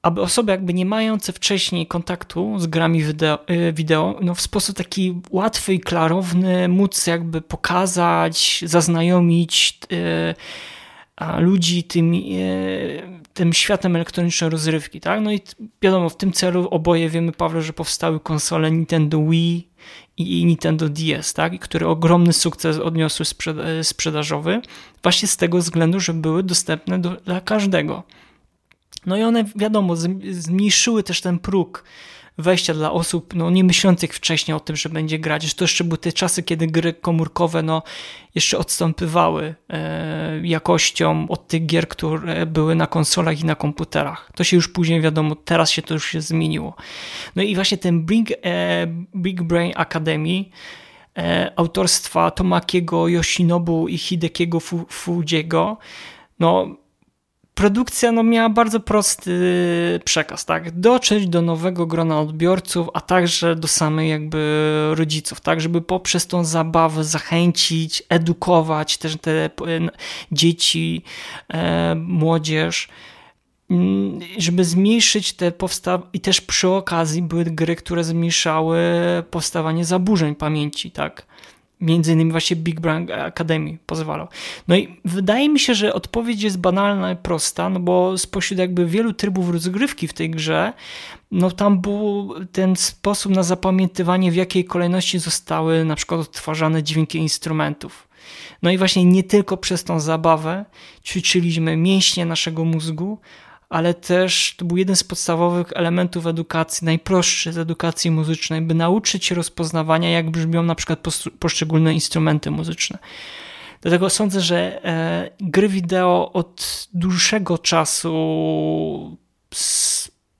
Speaker 4: aby osoby jakby nie mające wcześniej kontaktu z grami wideo, y, wideo no w sposób taki łatwy i klarowny móc jakby pokazać, zaznajomić y, ludzi tym, y, tym światem elektronicznej rozrywki, tak? No i wiadomo, w tym celu oboje wiemy, Paweł, że powstały konsole Nintendo Wii i Nintendo DS, tak? które ogromny sukces odniosły sprzedażowy, właśnie z tego względu, że były dostępne do, dla każdego. No i one, wiadomo, zmniejszyły też ten próg wejścia dla osób no, nie myślących wcześniej o tym, że będzie grać. Że to jeszcze były te czasy, kiedy gry komórkowe no, jeszcze odstępywały e, jakością od tych gier, które były na konsolach i na komputerach. To się już później, wiadomo, teraz się to już się zmieniło. No i właśnie ten Big, e, Big Brain Academy e, autorstwa Tomakiego Yoshinobu i Hidekiego Fujiego, no produkcja no, miała bardzo prosty przekaz, tak? Dotrzeć do nowego grona odbiorców, a także do samej jakby rodziców, tak? Żeby poprzez tą zabawę zachęcić, edukować też te dzieci, e, młodzież, mm, żeby zmniejszyć te powstaw i też przy okazji były gry, które zmniejszały powstawanie zaburzeń pamięci, tak? Między innymi właśnie Big Bang Academy pozwalał. No i wydaje mi się, że odpowiedź jest banalna i prosta, no bo spośród jakby wielu trybów rozgrywki w tej grze, no tam był ten sposób na zapamiętywanie, w jakiej kolejności zostały na przykład odtwarzane dźwięki instrumentów. No i właśnie nie tylko przez tą zabawę ćwiczyliśmy mięśnie naszego mózgu, ale też to był jeden z podstawowych elementów edukacji, najprostszy z edukacji muzycznej, by nauczyć się rozpoznawania, jak brzmią na przykład poszczególne instrumenty muzyczne. Dlatego sądzę, że e, gry wideo od dłuższego czasu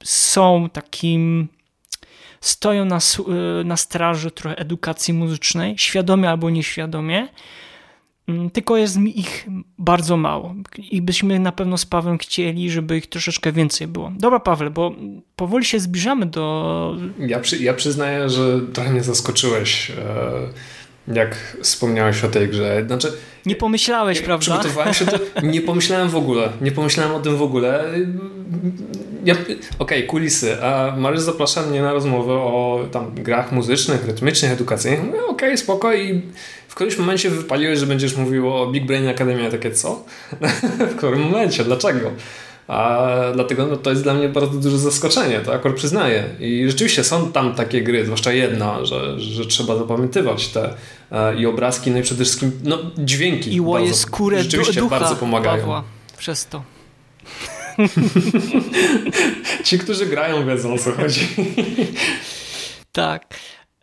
Speaker 4: są takim stoją na, e, na straży trochę edukacji muzycznej, świadomie albo nieświadomie, tylko jest mi ich bardzo mało. I byśmy na pewno z Pawłem chcieli, żeby ich troszeczkę więcej było. Dobra, Pawle, bo powoli się zbliżamy do.
Speaker 5: Ja, przy, ja przyznaję, że trochę mnie zaskoczyłeś. E jak wspomniałeś o tej grze. Znaczy,
Speaker 4: nie pomyślałeś, prawda?
Speaker 5: Przygotowałem się, to <laughs> nie pomyślałem w ogóle. Nie pomyślałem o tym w ogóle. Ja, Okej, okay, kulisy. A Mariusz zaprasza mnie na rozmowę o tam grach muzycznych, rytmicznych, edukacyjnych. Mówię, okej, okay, spoko. I w którymś momencie wypaliłeś, że będziesz mówił o Big Brain Academy. Takie co? <laughs> w którym momencie? Dlaczego? A dlatego no, to jest dla mnie bardzo duże zaskoczenie, to akurat przyznaję. I rzeczywiście są tam takie gry, zwłaszcza jedna, że, że trzeba zapamiętywać te e, i obrazki, no i przede wszystkim no, dźwięki.
Speaker 4: I łoje skórę rzeczywiście ducha bardzo pomagają. Pawła przez to. <laughs>
Speaker 5: Ci, którzy grają, wiedzą o co chodzi.
Speaker 4: tak.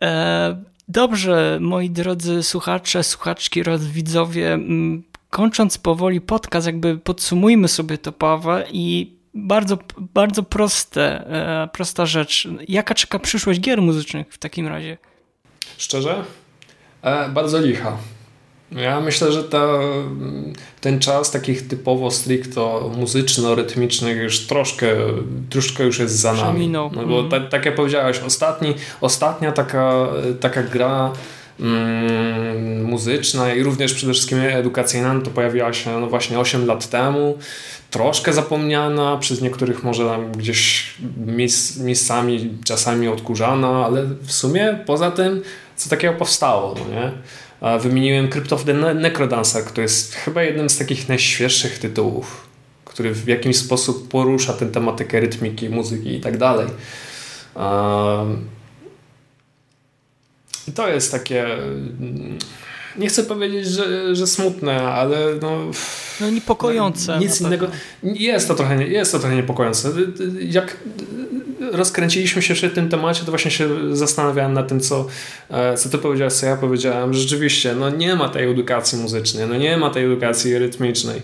Speaker 4: E, dobrze, moi drodzy słuchacze, słuchaczki widzowie, kończąc powoli podcast, jakby podsumujmy sobie to, Paweł, i bardzo, bardzo proste, e, prosta rzecz. Jaka czeka przyszłość gier muzycznych w takim razie?
Speaker 5: Szczerze? E, bardzo licha. Ja myślę, że ta, ten czas takich typowo stricto muzyczno-rytmicznych już troszkę, troszkę już jest za nami. No bo mm. tak, tak jak powiedziałeś, ostatni, ostatnia taka, taka gra Mm, muzyczna i również przede wszystkim edukacyjna, to pojawiła się no właśnie 8 lat temu. Troszkę zapomniana, przez niektórych może tam gdzieś miejsc, miejscami czasami odkurzana, ale w sumie poza tym co takiego powstało, no nie? Wymieniłem Crypt of the Necrodancer, który jest chyba jednym z takich najświeższych tytułów, który w jakiś sposób porusza tę tematykę rytmiki, muzyki i tak dalej. To jest takie. Nie chcę powiedzieć, że, że smutne, ale no.
Speaker 4: No niepokojące.
Speaker 5: Nic innego. Jest to, trochę, jest to trochę niepokojące. Jak rozkręciliśmy się przy tym temacie, to właśnie się zastanawiałem nad tym, co, e, co ty powiedziałeś, co ja powiedziałem. Rzeczywiście, no nie ma tej edukacji muzycznej, no nie ma tej edukacji rytmicznej.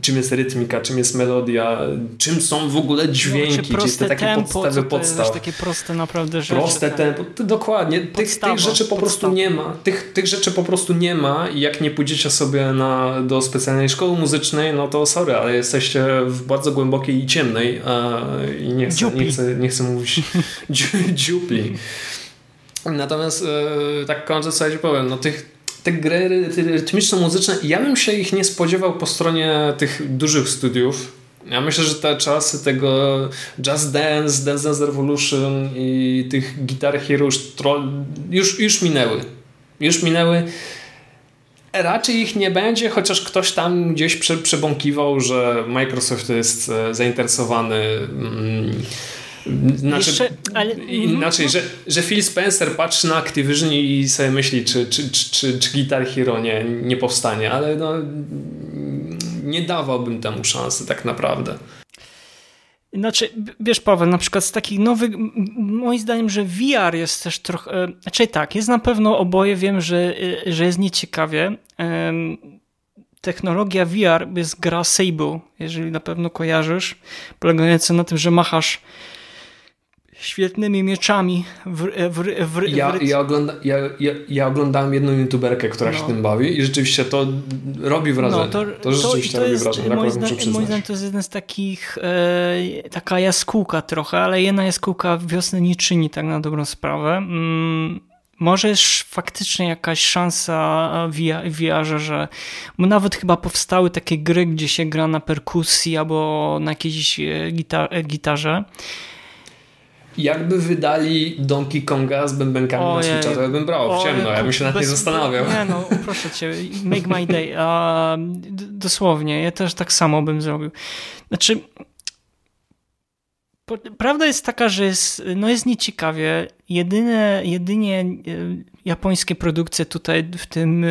Speaker 5: Czym jest rytmika, czym jest melodia, czym są w ogóle dźwięki, no, czy te takie tempo, podstawy podstaw.
Speaker 4: takie proste naprawdę rzeczy.
Speaker 5: Proste tak. tempo, dokładnie. Tych, tych, rzeczy po prostu nie ma. Tych, tych rzeczy po prostu nie ma i jak nie pójdziecie sobie na, do specjalnej szkoły muzycznej, no to sorry, ale jesteście w bardzo głębokiej i ciemnej i nie chcę, nie chcę, nie chcę mówić <laughs> dziupli. Natomiast e, tak kończąc sobie powiem, no tych, te gry rytmiczno-muzyczne, ja bym się ich nie spodziewał po stronie tych dużych studiów. Ja myślę, że te czasy tego Just Dance, Dance Dance Revolution i tych Guitar Hero już, już, już minęły. Już minęły. Raczej ich nie będzie, chociaż ktoś tam gdzieś prze, przebąkiwał, że Microsoft jest e, zainteresowany. Mm, znaczy, Jeszcze, ale... Inaczej, że, że Phil Spencer patrzy na Activision i sobie myśli, czy, czy, czy, czy, czy Guitar Hero nie, nie powstanie, ale no, nie dawałbym temu szansy tak naprawdę.
Speaker 4: Znaczy, wiesz Paweł, na przykład z takich nowych, moim zdaniem, że VR jest też trochę, e, znaczy tak, jest na pewno oboje, wiem, że, e, że jest nieciekawie. Technologia VR jest gra Sable, jeżeli na pewno kojarzysz, polegająca na tym, że machasz świetnymi mieczami w, w, w,
Speaker 5: ja, ja, ogląda, ja, ja, ja, oglądałem jedną youtuberkę, która no. się tym bawi i rzeczywiście to robi wrażenie. No, to, to, rzeczywiście to, to robi jest, wrażenie. Tak moim,
Speaker 4: zdaniem, to jest jeden z takich e, taka jaskółka trochę, ale jedna jaskółka wiosny nie czyni tak na dobrą sprawę. Mm, może jest faktycznie jakaś szansa w VR, że bo nawet chyba powstały takie gry, gdzie się gra na perkusji albo na jakiejś e, gitar gitarze
Speaker 5: jakby wydali Donkey Konga z bębenkami Ojej. na Switcha, to ja bym brał w ciemno, ja bym się nad tym zastanawiał.
Speaker 4: Nie no, proszę cię, make my day. Dosłownie, ja też tak samo bym zrobił. Znaczy, prawda jest taka, że jest, no jest nieciekawie. Jedyne, jedynie e, japońskie produkcje tutaj w tym e,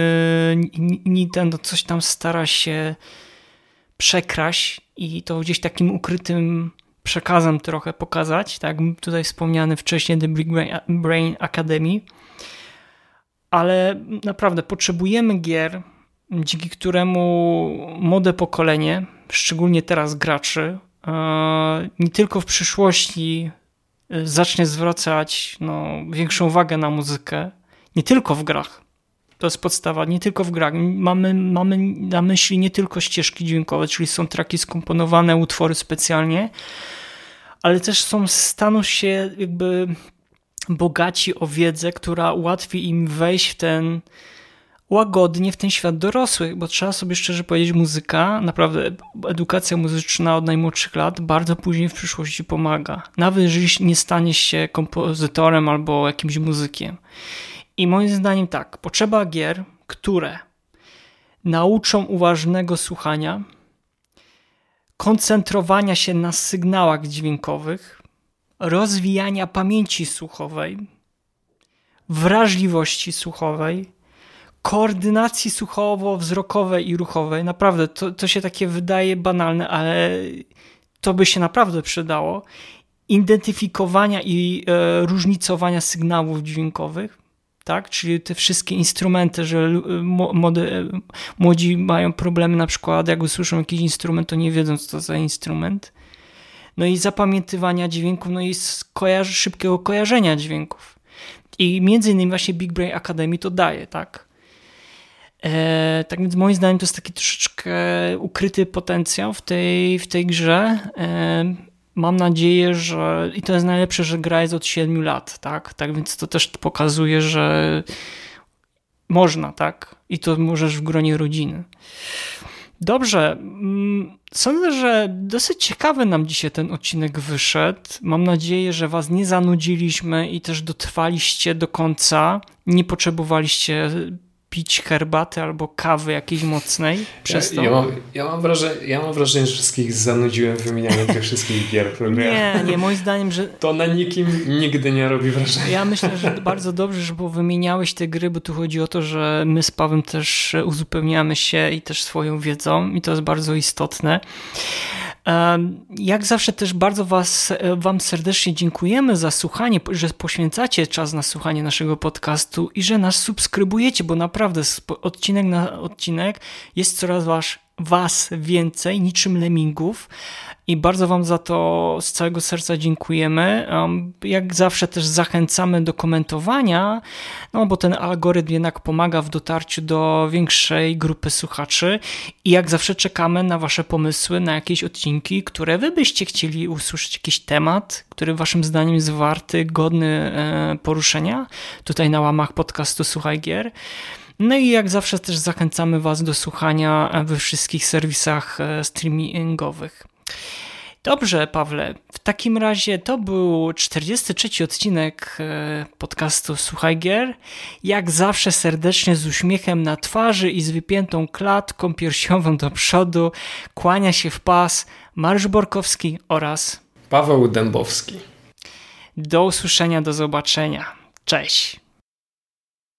Speaker 4: Nintendo coś tam stara się przekraść i to gdzieś takim ukrytym przekazem trochę pokazać, tak tutaj wspomniany wcześniej The Big Brain Academy, ale naprawdę potrzebujemy gier, dzięki któremu młode pokolenie, szczególnie teraz graczy, e, nie tylko w przyszłości e, zacznie zwracać no, większą uwagę na muzykę, nie tylko w grach. To jest podstawa, nie tylko w grach. Mamy, mamy na myśli nie tylko ścieżki dźwiękowe, czyli są traki skomponowane, utwory specjalnie, ale też są staną się jakby bogaci o wiedzę, która ułatwi im wejść w ten łagodnie w ten świat dorosłych, bo trzeba sobie szczerze powiedzieć, muzyka, naprawdę edukacja muzyczna od najmłodszych lat bardzo później w przyszłości pomaga. Nawet jeżeli nie staniesz się kompozytorem albo jakimś muzykiem. I moim zdaniem tak, potrzeba gier, które nauczą uważnego słuchania, koncentrowania się na sygnałach dźwiękowych, rozwijania pamięci słuchowej, wrażliwości słuchowej, koordynacji słuchowo-wzrokowej i ruchowej. Naprawdę, to, to się takie wydaje banalne, ale to by się naprawdę przydało. Identyfikowania i e, różnicowania sygnałów dźwiękowych, tak? Czyli te wszystkie instrumenty, że młody, młodzi mają problemy na przykład, jak usłyszą jakiś instrument, to nie wiedzą, co to za instrument. No i zapamiętywania dźwięków, no i szybkiego kojarzenia dźwięków. I między innymi właśnie Big Brain Academy to daje, tak? E, tak więc moim zdaniem to jest taki troszeczkę ukryty potencjał w tej, w tej grze. E, mam nadzieję, że i to jest najlepsze, że gra jest od 7 lat, tak? Tak więc to też pokazuje, że można, tak? I to możesz w gronie rodziny. Dobrze. Mm, sądzę, że dosyć ciekawy nam dzisiaj ten odcinek wyszedł. Mam nadzieję, że Was nie zanudziliśmy i też dotrwaliście do końca. Nie potrzebowaliście pić herbaty albo kawy jakiejś mocnej przez
Speaker 5: ja,
Speaker 4: to?
Speaker 5: Ja mam, ja, mam wrażenie, ja mam wrażenie, że wszystkich zanudziłem wymienianiem tych wszystkich gier, <laughs> które
Speaker 4: Nie, nie, moim zdaniem, że...
Speaker 5: To na nikim nigdy nie robi wrażenia.
Speaker 4: Ja myślę, że bardzo dobrze, że wymieniałeś te gry, bo tu chodzi o to, że my z Pawem też uzupełniamy się i też swoją wiedzą i to jest bardzo istotne. Jak zawsze też bardzo was, e, Wam serdecznie dziękujemy za słuchanie, że poświęcacie czas na słuchanie naszego podcastu i że nas subskrybujecie, bo naprawdę odcinek na odcinek jest coraz was, was więcej, niczym lemmingów i bardzo Wam za to z całego serca dziękujemy. Jak zawsze też zachęcamy do komentowania, no bo ten algorytm jednak pomaga w dotarciu do większej grupy słuchaczy i jak zawsze czekamy na Wasze pomysły na jakieś odcinki, które Wy byście chcieli usłyszeć, jakiś temat, który Waszym zdaniem jest warty, godny e, poruszenia tutaj na łamach podcastu Słuchaj Gier. No i jak zawsze też zachęcamy Was do słuchania we wszystkich serwisach e, streamingowych. Dobrze, Pawle. W takim razie to był 43 odcinek e, podcastu Słuchaj Gier. Jak zawsze serdecznie z uśmiechem na twarzy i z wypiętą klatką piersiową do przodu kłania się w pas Mariusz Borkowski oraz
Speaker 5: Paweł Dębowski.
Speaker 4: Do usłyszenia, do zobaczenia. Cześć.